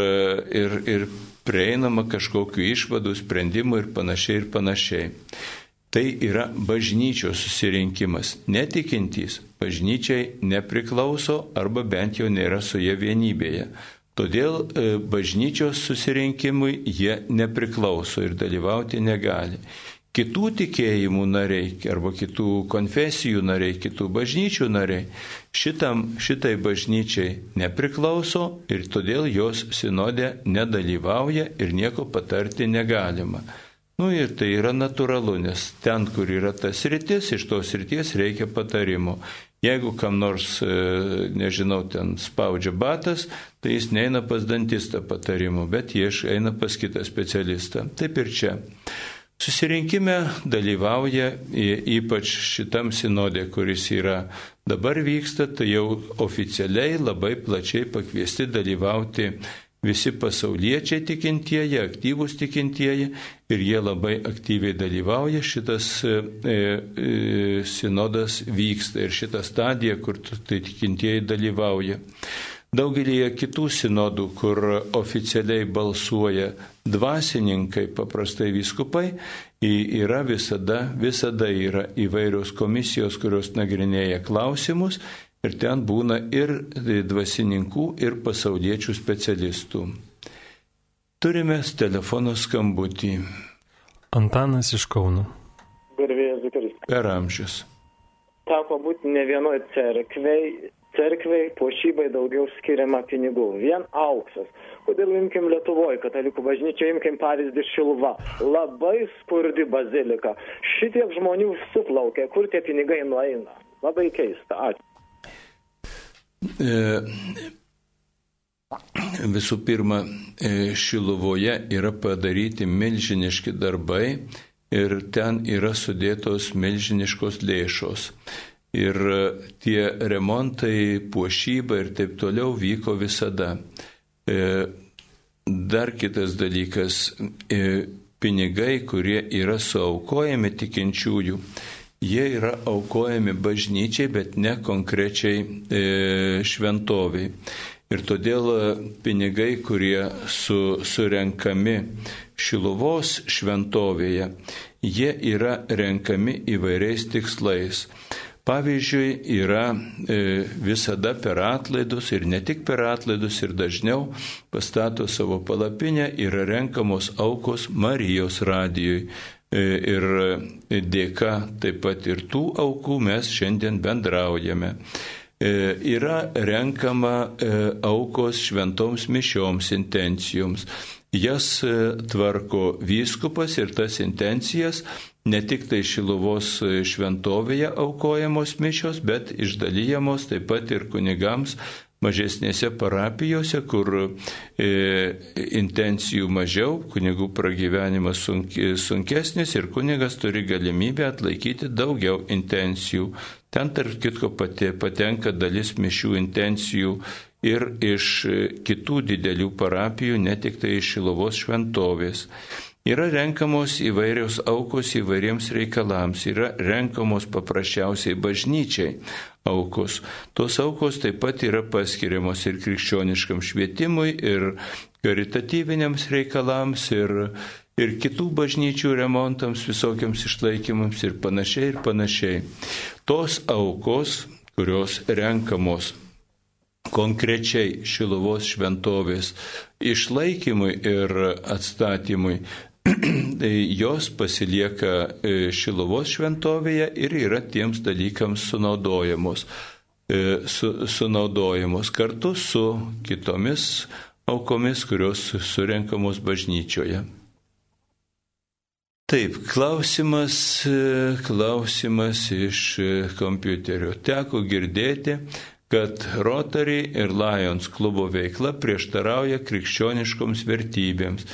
ir, ir prieinama kažkokiu išvadų, sprendimų ir panašiai ir panašiai. Tai yra bažnyčios susirinkimas. Netikintys bažnyčiai nepriklauso arba bent jau nėra su jie vienybėje. Todėl e, bažnyčios susirinkimui jie nepriklauso ir dalyvauti negali kitų tikėjimų nariai arba kitų konfesijų nariai, kitų bažnyčių nariai šitam, šitai bažnyčiai nepriklauso ir todėl jos sinodė nedalyvauja ir nieko patarti negalima. Nu ir tai yra natūralu, nes ten, kur yra tas rytis, iš tos ryties reikia patarimo. Jeigu kam nors, e, nežinau, ten spaudžia batas, tai jis neina pas dantistą patarimo, bet jie eina pas kitą specialistą. Taip ir čia. Susirinkime dalyvauja ypač šitam sinodė, kuris yra dabar vyksta, tai jau oficialiai labai plačiai pakviesti dalyvauti visi pasauliečiai tikintieji, aktyvūs tikintieji ir jie labai aktyviai dalyvauja. Šitas e, e, sinodas vyksta ir šita stadija, kur tai tikintieji dalyvauja. Daugelį kitų sinodų, kur oficialiai balsuoja dvasininkai, paprastai vyskupai, yra visada, visada yra įvairios komisijos, kurios nagrinėja klausimus ir ten būna ir dvasininkų, ir pasauliečių specialistų. Turime telefono skambutį. Antanas iš Kauno. Garbėjus Zikaris. Per amžius. Teko būti ne vienoje cerkvei cerkvei puošybai daugiau skiriama pinigų. Vien auksas. Kodėl imkim Lietuvoje, katalikų bažnyčia, imkim pavyzdį Šilva. Labai skurdi bazilika. Šitiek žmonių suplaukia, kur tie pinigai nueina. Labai keista. Ačiū. E, visų pirma, e, Šiluvoje yra padaryti milžiniški darbai ir ten yra sudėtos milžiniškos lėšos ir tie remontai, puošyba ir taip toliau vyko visada. E, dar kitas dalykas, e, pinigai, kurie yra suaukojami tikinčiųjų, jie yra aukojami bažnyčiai, bet ne konkrečiai e, šventoviai. Ir todėl pinigai, kurie su, surenkami Šiluvos šventovėje, jie yra renkami įvairiais tikslais. Pavyzdžiui, yra e, visada per atlaidus ir ne tik per atlaidus ir dažniau pastato savo palapinę, yra renkamos aukos Marijos radijui. E, ir dėka taip pat ir tų aukų mes šiandien bendraujame. E, yra renkama aukos šventoms mišioms intencijoms. Jas tvarko vyskupas ir tas intencijas ne tik tai Šiluvos šventovėje aukojamos mišios, bet išdalyjamos taip pat ir kunigams mažesnėse parapijose, kur e, intencijų mažiau, kunigų pragyvenimas sunki, sunkesnis ir kunigas turi galimybę atlaikyti daugiau intencijų. Ten tarp kitko pati, patenka dalis mišių intencijų ir iš kitų didelių parapijų, ne tik tai iš Šilovos šventovės. Yra renkamos įvairios aukos įvairiems reikalams, yra renkamos paprasčiausiai bažnyčiai aukos. Tos aukos taip pat yra paskiriamos ir krikščioniškam švietimui, ir karitatyviniams reikalams, ir, ir kitų bažnyčių remontams, visokiams išlaikymams ir panašiai ir panašiai. Tos aukos, kurios renkamos konkrečiai Šilovos šventovės išlaikymui ir atstatymui, tai jos pasilieka e, Šilovos šventovėje ir yra tiems dalykams sunaudojamos, e, su, sunaudojamos kartu su kitomis aukomis, kurios surenkamos bažnyčioje. Taip, klausimas, e, klausimas iš kompiuterio. Teko girdėti, kad Rotary ir Lions klubo veikla prieštarauja krikščioniškoms vertybėms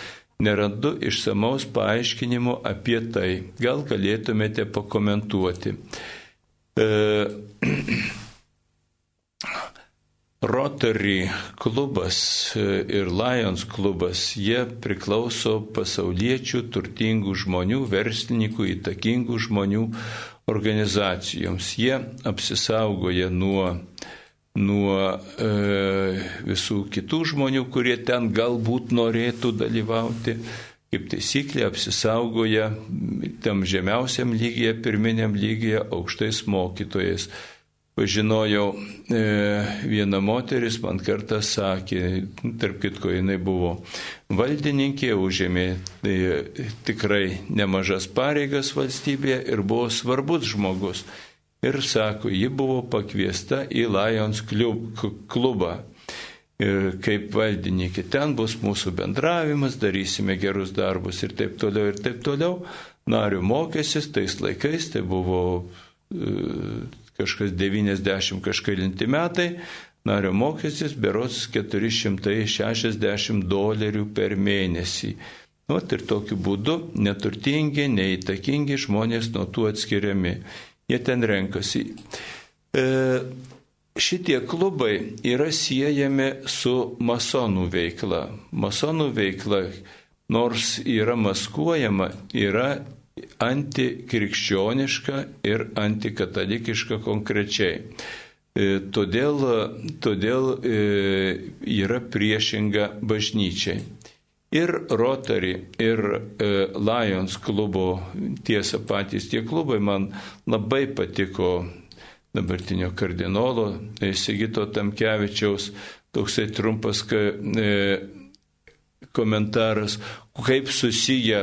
nerandu išsamaus paaiškinimo apie tai. Gal galėtumėte pakomentuoti. E, Rotary klubas e, ir Lions klubas, jie priklauso pasauliečių, turtingų žmonių, verslininkų, įtakingų žmonių organizacijoms. Jie apsisaugoja nuo nuo e, visų kitų žmonių, kurie ten galbūt norėtų dalyvauti. Kaip taisyklė apsisaugoja tam žemiausiam lygyje, pirminiam lygyje aukštais mokytojais. Pažinojau e, vieną moteris, man kartą sakė, tarp kitko jinai buvo valdininkė, užėmė e, tikrai nemažas pareigas valstybėje ir buvo svarbus žmogus ir sako, ji buvo pakviesta į Lions klubą kaip valdininkė. Ten bus mūsų bendravimas, darysime gerus darbus ir taip toliau ir taip toliau. Narių mokėsis tais laikais, tai buvo e, kažkas 90 kažkėlinti metai, nario mokestis berots 460 dolerių per mėnesį. Nu, ir tokiu būdu neturtingi, neįtakingi žmonės nuo tų atskiriami jie ten renkasi. E, šitie klubai yra siejami su masonų veikla. Masonų veikla, nors yra maskuojama, yra antikrikščioniška ir antikatalikiška konkrečiai. E, todėl, todėl e, yra priešinga bažnyčiai ir Rotary, ir e, Lions klubo, tiesa patys tie klubai man labai patiko dabartinio kardinolo e, Sigito Tamkevičiaus toksai trumpas e, komentaras, kaip susiję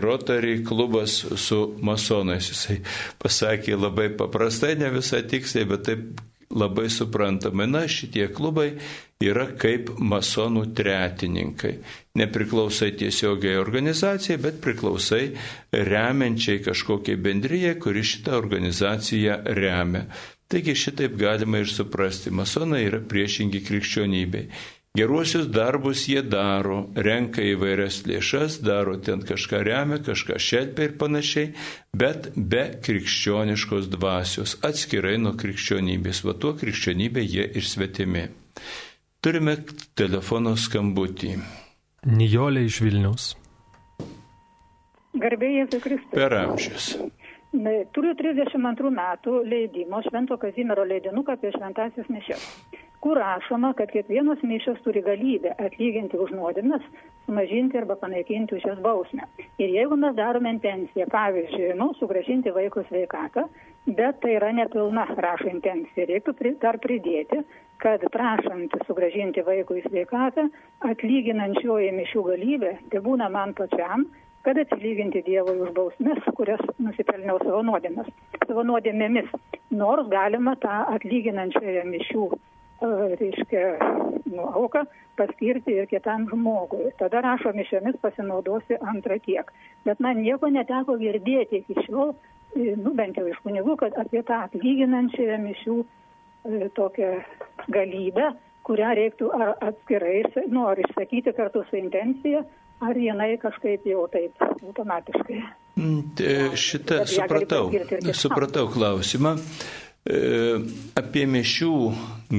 Rotary klubas su masonais. Jisai pasakė labai paprastai, ne visai tiksliai, bet taip labai suprantama. Na, šitie klubai yra kaip masonų tretininkai. Nepriklausai tiesiogiai organizacijai, bet priklausai remiančiai kažkokiai bendryje, kuri šitą organizaciją remia. Taigi šitaip galima ir suprasti, masonai yra priešingi krikščionybei. Geruosius darbus jie daro, renka įvairias lėšas, daro ten kažką remia, kažką šelpia ir panašiai, bet be krikščioniškos dvasios, atskirai nuo krikščionybės. Va tuo krikščionybė jie išsvetimi. Turime telefono skambutį. Nijolė iš Vilnius. Garbėjai Jėzui Kristui. Per amžius. Turiu 32 metų leidimo Švento Kazimiero leidinuką apie šventasis mišes, kur rašoma, kad kiekvienos mišos turi galybę atlyginti už nuodėmes, sumažinti arba panaikinti už jas bausmę. Ir jeigu mes darome intenciją, pavyzdžiui, nu, sugražinti vaiko sveikatą, bet tai yra nepilna, rašo intencija, reiktų dar pridėti, kad prašant sugražinti vaikui sveikatą, atlyginančioji mišių galybė, tai būna man pačiam, kad atsilyginti Dievui už bausmes, kurias nusipelniau savo nuodėmės, savo nuodėmėmis. Nors galima tą atlyginančiąją mišių, e, reiškia, nu, auką paskirti ir kitam žmogui. Tada rašo mišiomis pasinaudosi antrą tiek. Bet man nieko neteko girdėti iki šiol, e, nu bent jau iš kunigų, kad apie tą atlyginančiąją mišių tokią galybę, kurią reiktų ar atskirai, nu, ar išsakyti kartu su intencija, ar jinai kažkaip jau taip automatiškai. Mm, šitą supratau, supratau klausimą e, apie mišių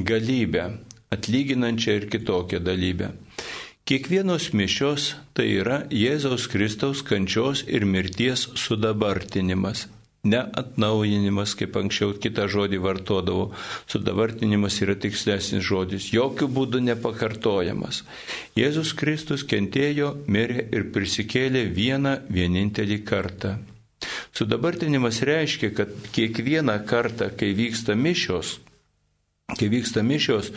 galybę, atlyginančią ir kitokią dalybę. Kiekvienos mišios tai yra Jėzaus Kristaus kančios ir mirties sudabartinimas. Ne atnaujinimas, kaip anksčiau kitą žodį vartodavo, sudabartinimas yra tikslesnis žodis, jokių būdų nepakartojamas. Jėzus Kristus kentėjo, mirė ir prisikėlė vieną vienintelį kartą. Sudabartinimas reiškia, kad kiekvieną kartą, kai vyksta mišios, kai vyksta mišios,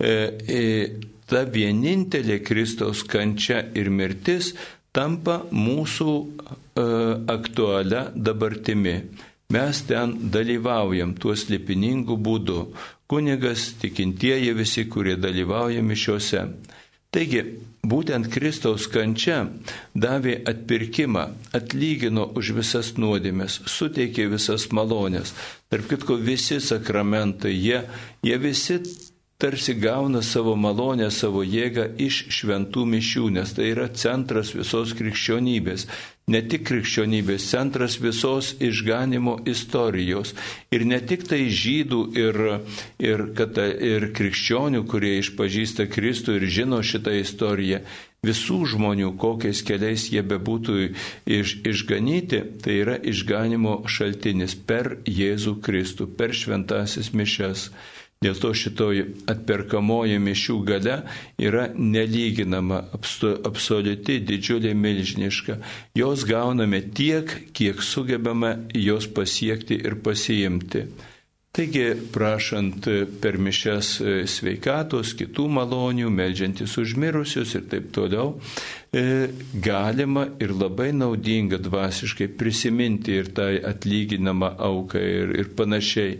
e, e, ta vienintelė Kristaus kančia ir mirtis tampa mūsų aktualia dabartimi. Mes ten dalyvaujam tuo slėpiningų būdu. Kunigas, tikintieji visi, kurie dalyvauja mišiuose. Taigi, būtent Kristaus kančia davė atpirkimą, atlygino už visas nuodėmės, suteikė visas malonės. Tarp kitko, visi sakramentai, jie, jie visi tarsi gauna savo malonę, savo jėgą iš šventų mišių, nes tai yra centras visos krikščionybės. Ne tik krikščionybės, centras visos išganimo istorijos. Ir ne tik tai žydų ir, ir, kata, ir krikščionių, kurie išpažįsta Kristų ir žino šitą istoriją, visų žmonių, kokiais keliais jie bebūtų iš, išganyti, tai yra išganimo šaltinis per Jėzų Kristų, per šventasis mišes. Dėl to šitoji atperkamoji mišių gale yra nelyginama, absoliuti, didžiulė, milžiniška. Jos gauname tiek, kiek sugebame jos pasiekti ir pasiimti. Taigi, prašant per mišes sveikatos, kitų malonių, melžiantis užmirusius ir taip toliau, e, galima ir labai naudinga dvasiškai prisiminti ir tai atlyginamą auką ir, ir panašiai.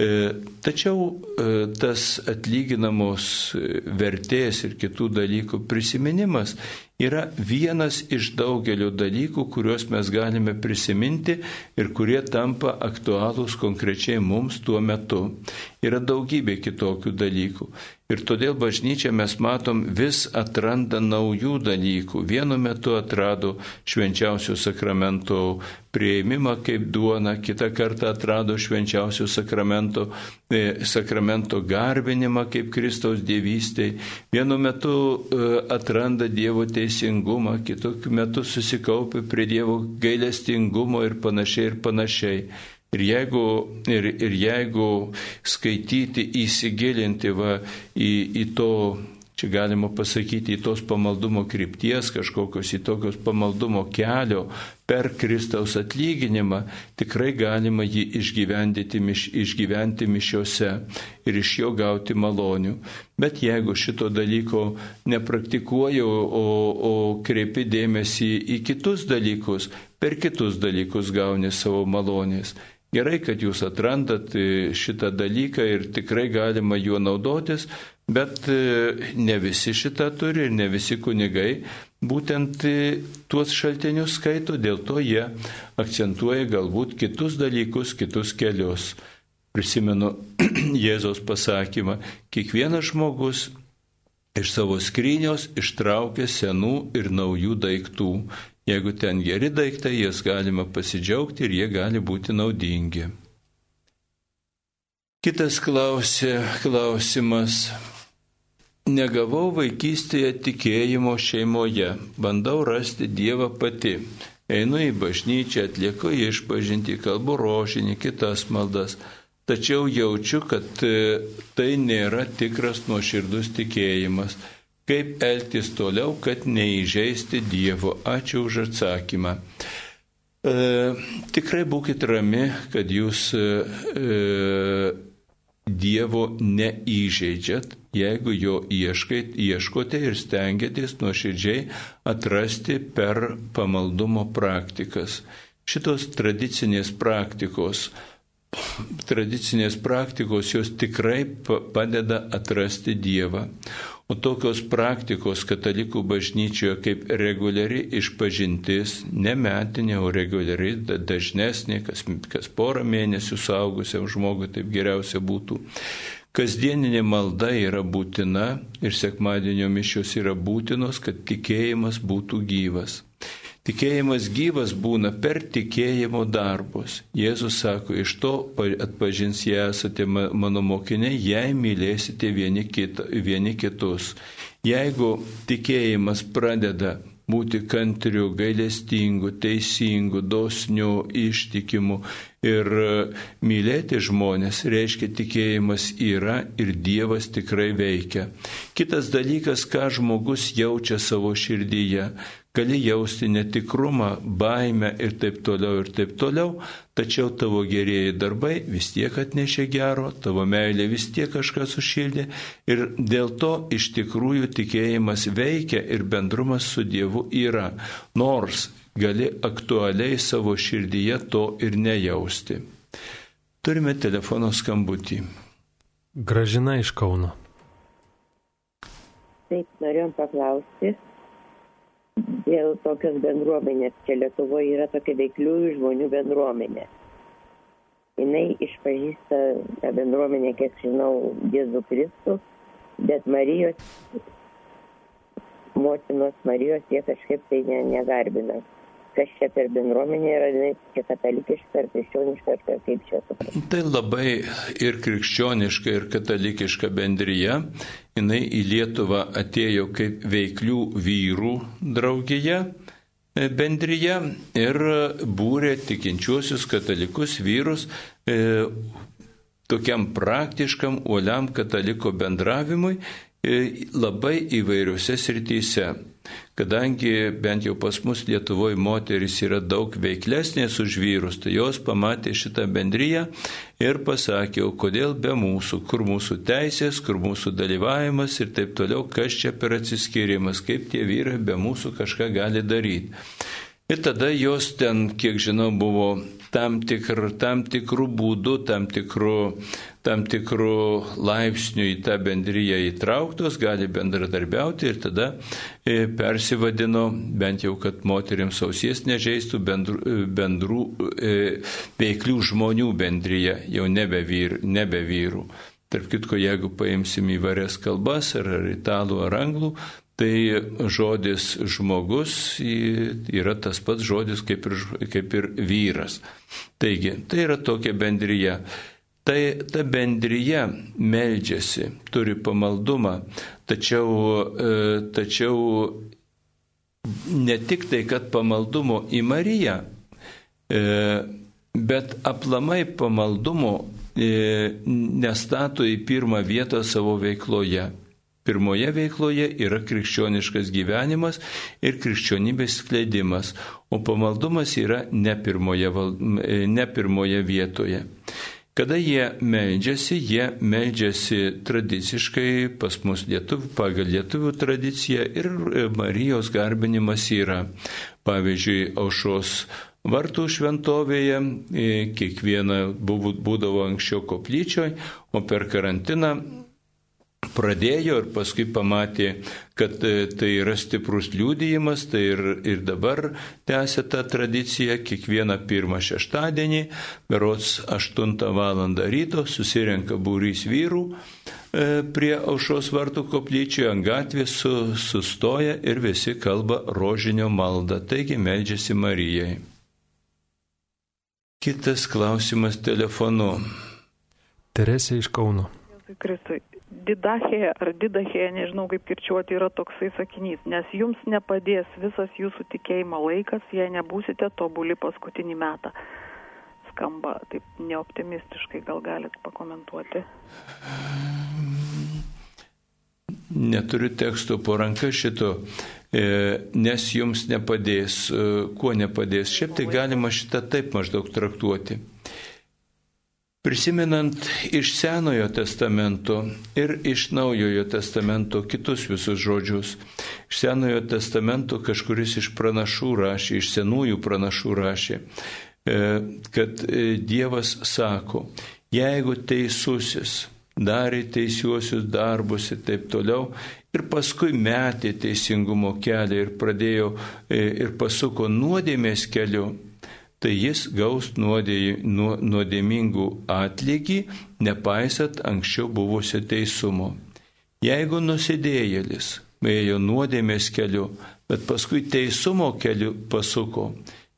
E, tačiau e, tas atlyginamos e, vertės ir kitų dalykų prisiminimas yra vienas iš daugelio dalykų, kuriuos mes galime prisiminti ir kurie tampa aktualūs konkrečiai mums tuo metu. Yra daugybė kitokių dalykų. Ir todėl bažnyčia mes matom vis atranda naujų dalykų. Vienu metu atrado švenčiausio sakramento prieimimą kaip duona, kitą kartą atrado švenčiausio sakramento, e, sakramento garbinimą kaip Kristaus dievystėj. Vienu metu e, atranda Dievo teisingumą, kitokiu metu susikaupia prie Dievo gailestingumo ir panašiai ir panašiai. Ir jeigu, ir, ir jeigu skaityti, įsigilinti va, į, į to, čia galima pasakyti, į tos pamaldumo krypties, kažkokios į tokios pamaldumo kelio per Kristaus atlyginimą, tikrai galima jį išgyventi, miš, išgyventi mišiuose ir iš jo gauti malonių. Bet jeigu šito dalyko nepraktikuoju, o, o kreipi dėmesį į kitus dalykus, per kitus dalykus gauni savo malonės. Gerai, kad jūs atrandat e, šitą dalyką ir tikrai galima juo naudotis, bet e, ne visi šitą turi ir ne visi kunigai būtent e, tuos šaltinius skaito, dėl to jie akcentuoja galbūt kitus dalykus, kitus kelius. Prisimenu Jėzos pasakymą, kiekvienas žmogus iš savo skrynios ištraukia senų ir naujų daiktų. Jeigu ten geri daiktai, jas galima pasidžiaugti ir jie gali būti naudingi. Kitas klausė, klausimas. Negavau vaikystėje tikėjimo šeimoje, bandau rasti Dievą pati. Einu į bažnyčią, atlieku išpažinti, kalbu rožinį, kitas maldas. Tačiau jaučiu, kad e, tai nėra tikras nuoširdus tikėjimas kaip elgtis toliau, kad neįžeisti Dievo. Ačiū už atsakymą. E, tikrai būkite rami, kad jūs e, e, Dievo neįžeidžiat, jeigu jo ieškait, ieškote ir stengiatės nuoširdžiai atrasti per pamaldumo praktikas. Šitos tradicinės praktikos tradicinės praktikos jos tikrai padeda atrasti Dievą. O tokios praktikos katalikų bažnyčioje kaip reguliari išpažintis, ne metinė, o reguliari dažnesnė, kas, kas porą mėnesių saugusiam žmogui taip geriausia būtų. Kasdieninė malda yra būtina ir sekmadienio mišios yra būtinos, kad tikėjimas būtų gyvas. Tikėjimas gyvas būna per tikėjimo darbus. Jėzus sako, iš to atpažins jie esate mano mokiniai, jei mylėsite vieni, kita, vieni kitus. Jeigu tikėjimas pradeda būti kantriu, gailestingu, teisingu, dosniu, ištikimu Ir mylėti žmonės reiškia tikėjimas yra ir Dievas tikrai veikia. Kitas dalykas, ką žmogus jaučia savo širdyje. Gali jausti netikrumą, baimę ir taip toliau ir taip toliau, tačiau tavo gerieji darbai vis tiek atnešė gero, tavo meilė vis tiek kažką sušildė ir dėl to iš tikrųjų tikėjimas veikia ir bendrumas su Dievu yra, nors gali aktualiai savo širdyje to ir nejausti. Turime telefono skambutį. Gražina iš Kauno. Taip, norėjom paklausti dėl tokios bendruomenės. Čia Lietuvoje yra tokia veikliųjų žmonių bendruomenė. Jis išpažįsta tą bendruomenę, kiek žinau, Jėzų Kristų, bet Marijos, motinos Marijos jie kažkaip tai ne, negarbina kas čia per bendruomenė yra, čia katalikiška ar krikščioniška, ar kaip čia suprasti. Tai labai ir krikščioniška, ir katalikiška bendryje. Jis į Lietuvą atėjo kaip veiklių vyrų draugija e, bendryje ir būrė tikinčiuosius katalikus vyrus e, tokiam praktiškam, uoliam kataliko bendravimui e, labai įvairiuose srityse kadangi bent jau pas mus Lietuvoje moteris yra daug veiklesnės už vyrus, tai jos pamatė šitą bendryją ir pasakė, kodėl be mūsų, kur mūsų teisės, kur mūsų dalyvavimas ir taip toliau, kas čia per atsiskirimas, kaip tie vyrai be mūsų kažką gali daryti. Ir tada jos ten, kiek žinau, buvo tam, tikr, tam tikrų būdų, tam tikrų tam tikrų laipsnių į tą bendryją įtrauktos, gali bendradarbiauti ir tada e, persivadino, bent jau, kad moteriams ausies nežeistų bendrų, e, bendrų e, veiklių žmonių bendryje, jau nebe, vyr, nebe vyrų. Tarp kitko, jeigu paimsim įvairias kalbas, ar, ar italų, ar anglų, tai žodis žmogus yra tas pats žodis kaip ir, kaip ir vyras. Taigi, tai yra tokia bendryje. Tai ta bendryje meldžiasi, turi pamaldumą, tačiau, e, tačiau ne tik tai, kad pamaldumo į Mariją, e, bet aplamai pamaldumo e, nestato į pirmą vietą savo veikloje. Pirmoje veikloje yra krikščioniškas gyvenimas ir krikščionybės skleidimas, o pamaldumas yra ne pirmoje, ne pirmoje vietoje. Kada jie meldžiasi, jie meldžiasi tradiciškai pas mus lietuvių, pagal lietuvių tradiciją ir e, Marijos garbinimas yra. Pavyzdžiui, aušos vartų šventovėje, e, kiekviena būdavo anksčiau koplyčioje, o per karantiną pradėjo ir paskui pamatė, kad e, tai yra stiprus liūdėjimas, tai ir, ir dabar tęsia tą tradiciją, kiekvieną pirmą šeštadienį, berots 8 val. ryto susirenka būrys vyrų e, prie aušos vartų koplyčioje ant gatvės su, sustoja ir visi kalba rožinio maldą, taigi meldžiasi Marijai. Kitas klausimas telefonu. Teresė iš Kauno. Kristui, didachė ar didachė, nežinau kaip kirčiuoti, yra toksai sakinys, nes jums nepadės visas jūsų tikėjimo laikas, jei nebūsite tobuli paskutinį metą. Skamba taip neoptimistiškai, gal galit pakomentuoti. Neturiu teksto po ranka šito, e, nes jums nepadės. E, kuo nepadės? Šiaip tai galima šitą taip maždaug traktuoti. Prisimenant iš Senojo testamento ir iš Naujojo testamento kitus visus žodžius. Iš Senojo testamento kažkuris iš pranašų rašė, iš senųjų pranašų rašė, e, kad e, Dievas sako, jeigu teisusis darė teisiuosius darbus ir taip toliau, ir paskui metė teisingumo kelią ir pradėjo e, ir pasuko nuodėmės keliu, tai jis gaus nuodėmingų atlygį, nepaisant anksčiau buvusio teisumo. Jeigu nusidėjėlis ėjo nuodėmės keliu, bet paskui teisumo keliu pasuko,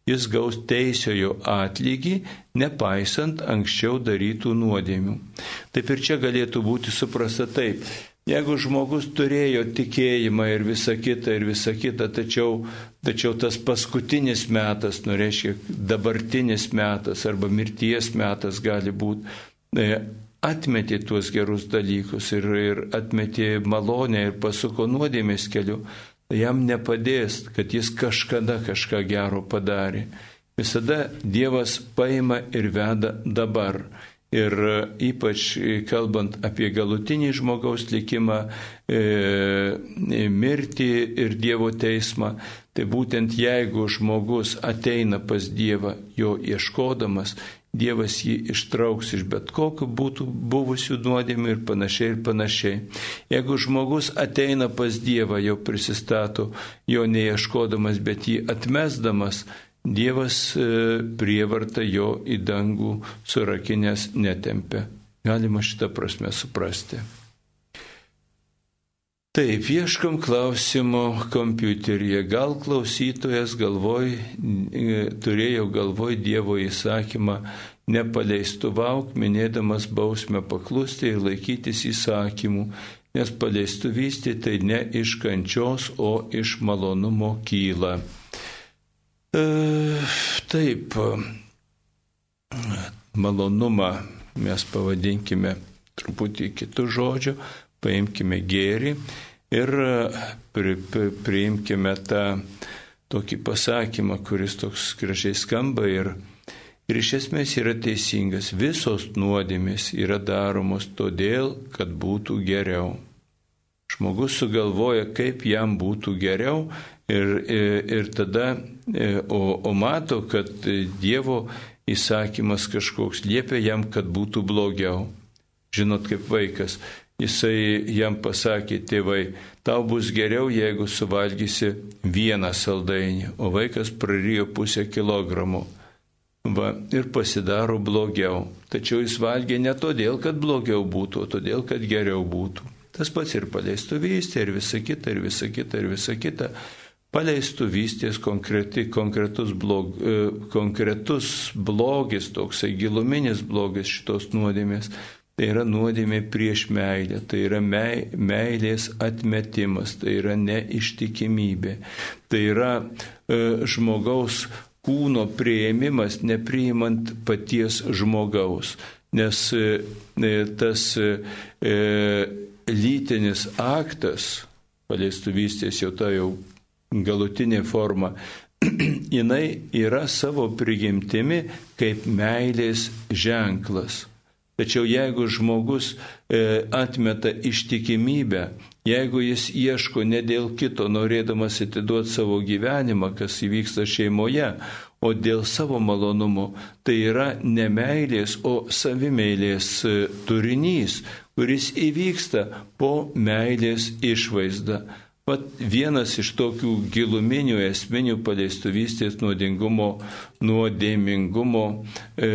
jis gaus teisiojo atlygį, nepaisant anksčiau darytų nuodėmių. Taip ir čia galėtų būti suprasta taip. Jeigu žmogus turėjo tikėjimą ir visą kitą, ir visą kitą, tačiau, tačiau tas paskutinis metas, nu reiškia dabartinis metas arba mirties metas gali būti, e, atmetė tuos gerus dalykus ir, ir atmetė malonę ir pasuko nuodėmės keliu, tai jam nepadės, kad jis kažkada kažką gero padarė. Visada Dievas paima ir veda dabar. Ir ypač kalbant apie galutinį žmogaus likimą, e, mirtį ir Dievo teismą, tai būtent jeigu žmogus ateina pas Dievą jo ieškodamas, Dievas jį ištrauks iš bet kokių būtų buvusių nuodėmių ir panašiai ir panašiai. Jeigu žmogus ateina pas Dievą, jau prisistato jo neieškodamas, bet jį atmesdamas, Dievas e, prievarta jo į dangų surakinės netempia. Galima šitą prasme suprasti. Taip, ieškom klausimo kompiuteryje. Gal klausytojas galvoj, e, turėjo galvoj Dievo įsakymą nepaleistuvauk, minėdamas bausmę paklusti ir laikytis įsakymų, nes paleistuvystė tai ne iš kančios, o iš malonumo kyla. E, taip, malonumą mes pavadinkime truputį kitų žodžių, paimkime gėrį ir pri, pri, priimkime tą tokį pasakymą, kuris toks gražiai skamba ir, ir iš esmės yra teisingas. Visos nuodėmės yra daromos todėl, kad būtų geriau. Žmogus sugalvoja, kaip jam būtų geriau ir, ir, ir tada, o, o mato, kad Dievo įsakymas kažkoks liepia jam, kad būtų blogiau. Žinot, kaip vaikas. Jisai jam pasakė, tėvai, tau bus geriau, jeigu suvalgysi vieną saldainį, o vaikas prarijo pusę kilogramo. Va, ir pasidaro blogiau. Tačiau jis valgė ne todėl, kad blogiau būtų, o todėl, kad geriau būtų. Tas pats ir paleistuvystė, ir visa kita, ir visa kita, ir visa kita. Paleistuvystės konkreti, konkretus, blog, e, konkretus blogis, toksai giluminis blogis šitos nuodėmės. Tai yra nuodėmė prieš meilę, tai yra meilės atmetimas, tai yra neištikimybė, tai yra e, žmogaus kūno prieimimas, nepriimant paties žmogaus. Nes e, e tas e, lytinis aktas, paleistuvystės jau ta jau galutinė forma, jinai yra savo prigimtimi kaip meilės ženklas. Tačiau jeigu žmogus e, atmeta ištikimybę, jeigu jis ieško ne dėl kito, norėdamas atiduoti savo gyvenimą, kas įvyksta šeimoje, o dėl savo malonumo, tai yra ne meilės, o savimeilės e, turinys, kuris įvyksta po meilės išvaizda. Pat vienas iš tokių giluminių esminių paleistuvystės nuodingumo, nuodėmingumo, e,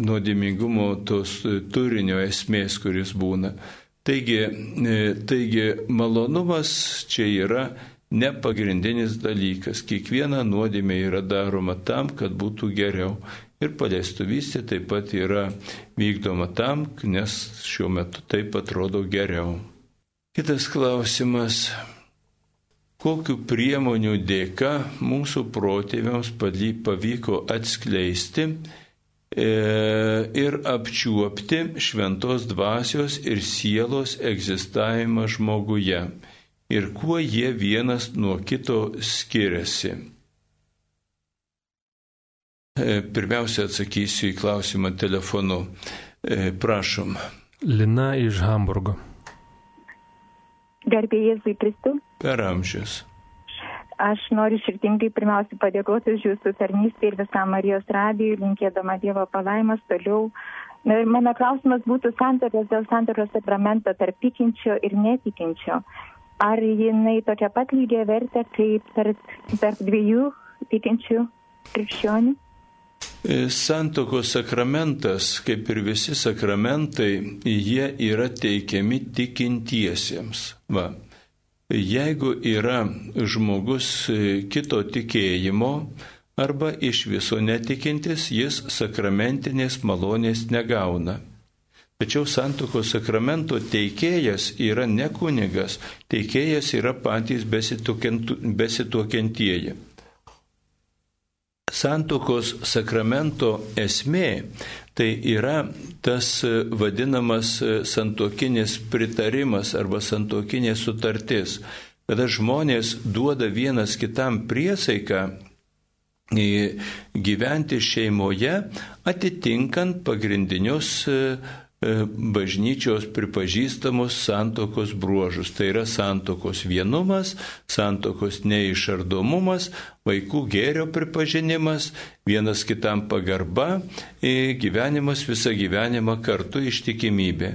nuodėmingumo tos turinio esmės, kuris būna. Taigi, e, taigi malonumas čia yra ne pagrindinis dalykas. Kiekviena nuodėmė yra daroma tam, kad būtų geriau. Ir paleistuvystė taip pat yra vykdoma tam, nes šiuo metu taip atrodo geriau. Kitas klausimas. Kokiu priemonių dėka mūsų protėviams pavyko atskleisti e, ir apčiuopti šventos dvasios ir sielos egzistavimą žmoguje ir kuo jie vienas nuo kito skiriasi. E, pirmiausia, atsakysiu į klausimą telefonu. E, prašom. Lina iš Hamburgo. Garbė Jėzui Kristų. Per amžius. Aš noriu širdingai pirmiausia padėkoti už jūsų tarnystę ir visam Marijos radijui, linkėdama Dievo palaimas toliau. Mano klausimas būtų santoros dėl santoros sakramento tarp tikinčio ir netikinčio. Ar jinai tokia pat lygiai vertė kaip tarp, tarp dviejų tikinčių krikščionių? E, santokos sakramentas, kaip ir visi sakramentai, jie yra teikiami tikintiesiems. Va. Jeigu yra žmogus e, kito tikėjimo arba iš viso netikintis, jis sakramentinės malonės negauna. Tačiau santokos sakramento teikėjas yra ne kunigas, teikėjas yra patys besituokentieji. Santokos sakramento esmė tai yra tas vadinamas santokinis pritarimas arba santokinė sutartis, kada žmonės duoda vienas kitam priesaiką gyventi šeimoje, atitinkant pagrindinius E, bažnyčios pripažįstamus santokos bruožus. Tai yra santokos vienumas, santokos neišardomumas, vaikų gėrio pripažinimas, vienas kitam pagarba, e, gyvenimas visą gyvenimą kartu ištikimybė.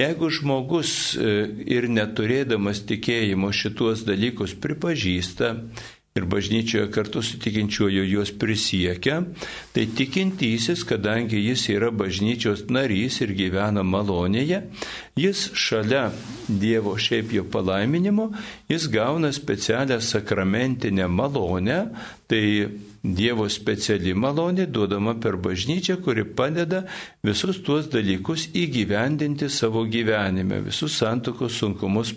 Jeigu žmogus e, ir neturėdamas tikėjimo šituos dalykus pripažįsta, ir bažnyčioje kartu su tikinčiuoju juos prisiekia, tai tikintysis, kadangi jis yra bažnyčios narys ir gyvena malonėje, jis šalia Dievo šiaip jo palaiminimo, jis gauna specialią sakramentinę malonę, tai Dievo speciali malonė duodama per bažnyčią, kuri padeda visus tuos dalykus įgyvendinti savo gyvenime, visus santokos sunkumus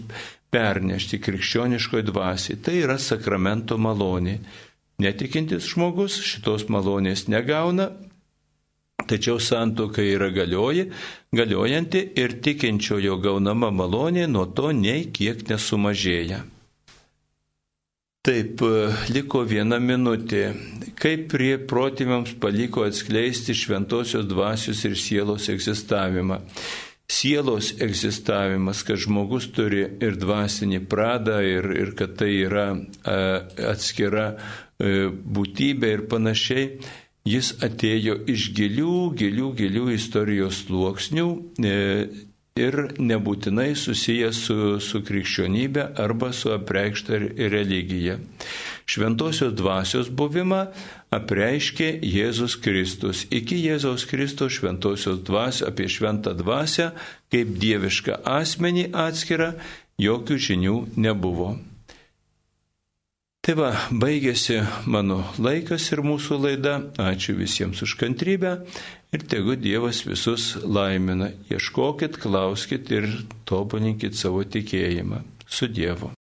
pernešti krikščioniškoje dvasiai. Tai yra sakramento malonė. Netikintis žmogus šitos malonės negauna, tačiau santoka yra galioji, galiojanti ir tikinčiojo gaunama malonė nuo to nei kiek nesumažėja. Taip, liko viena minutė. Kaip prie protėviams paliko atskleisti šventosios dvasios ir sielos egzistavimą sielos egzistavimas, kad žmogus turi ir dvasinį pradą, ir, ir kad tai yra atskira e, būtybė ir panašiai, jis atėjo iš gilių, gilių, gilių istorijos sluoksnių e, ir nebūtinai susijęs su, su krikščionybė arba su apreikšta religija. Šventosios dvasios buvimą apreiškė Jėzus Kristus. Iki Jėzaus Kristus šventosios dvasios apie šventą dvasę kaip dievišką asmenį atskirą jokių žinių nebuvo. Tai va, baigėsi mano laikas ir mūsų laida. Ačiū visiems už kantrybę ir tegu Dievas visus laimina. Ieškokit, klauskit ir tobulinkit savo tikėjimą. Su Dievu.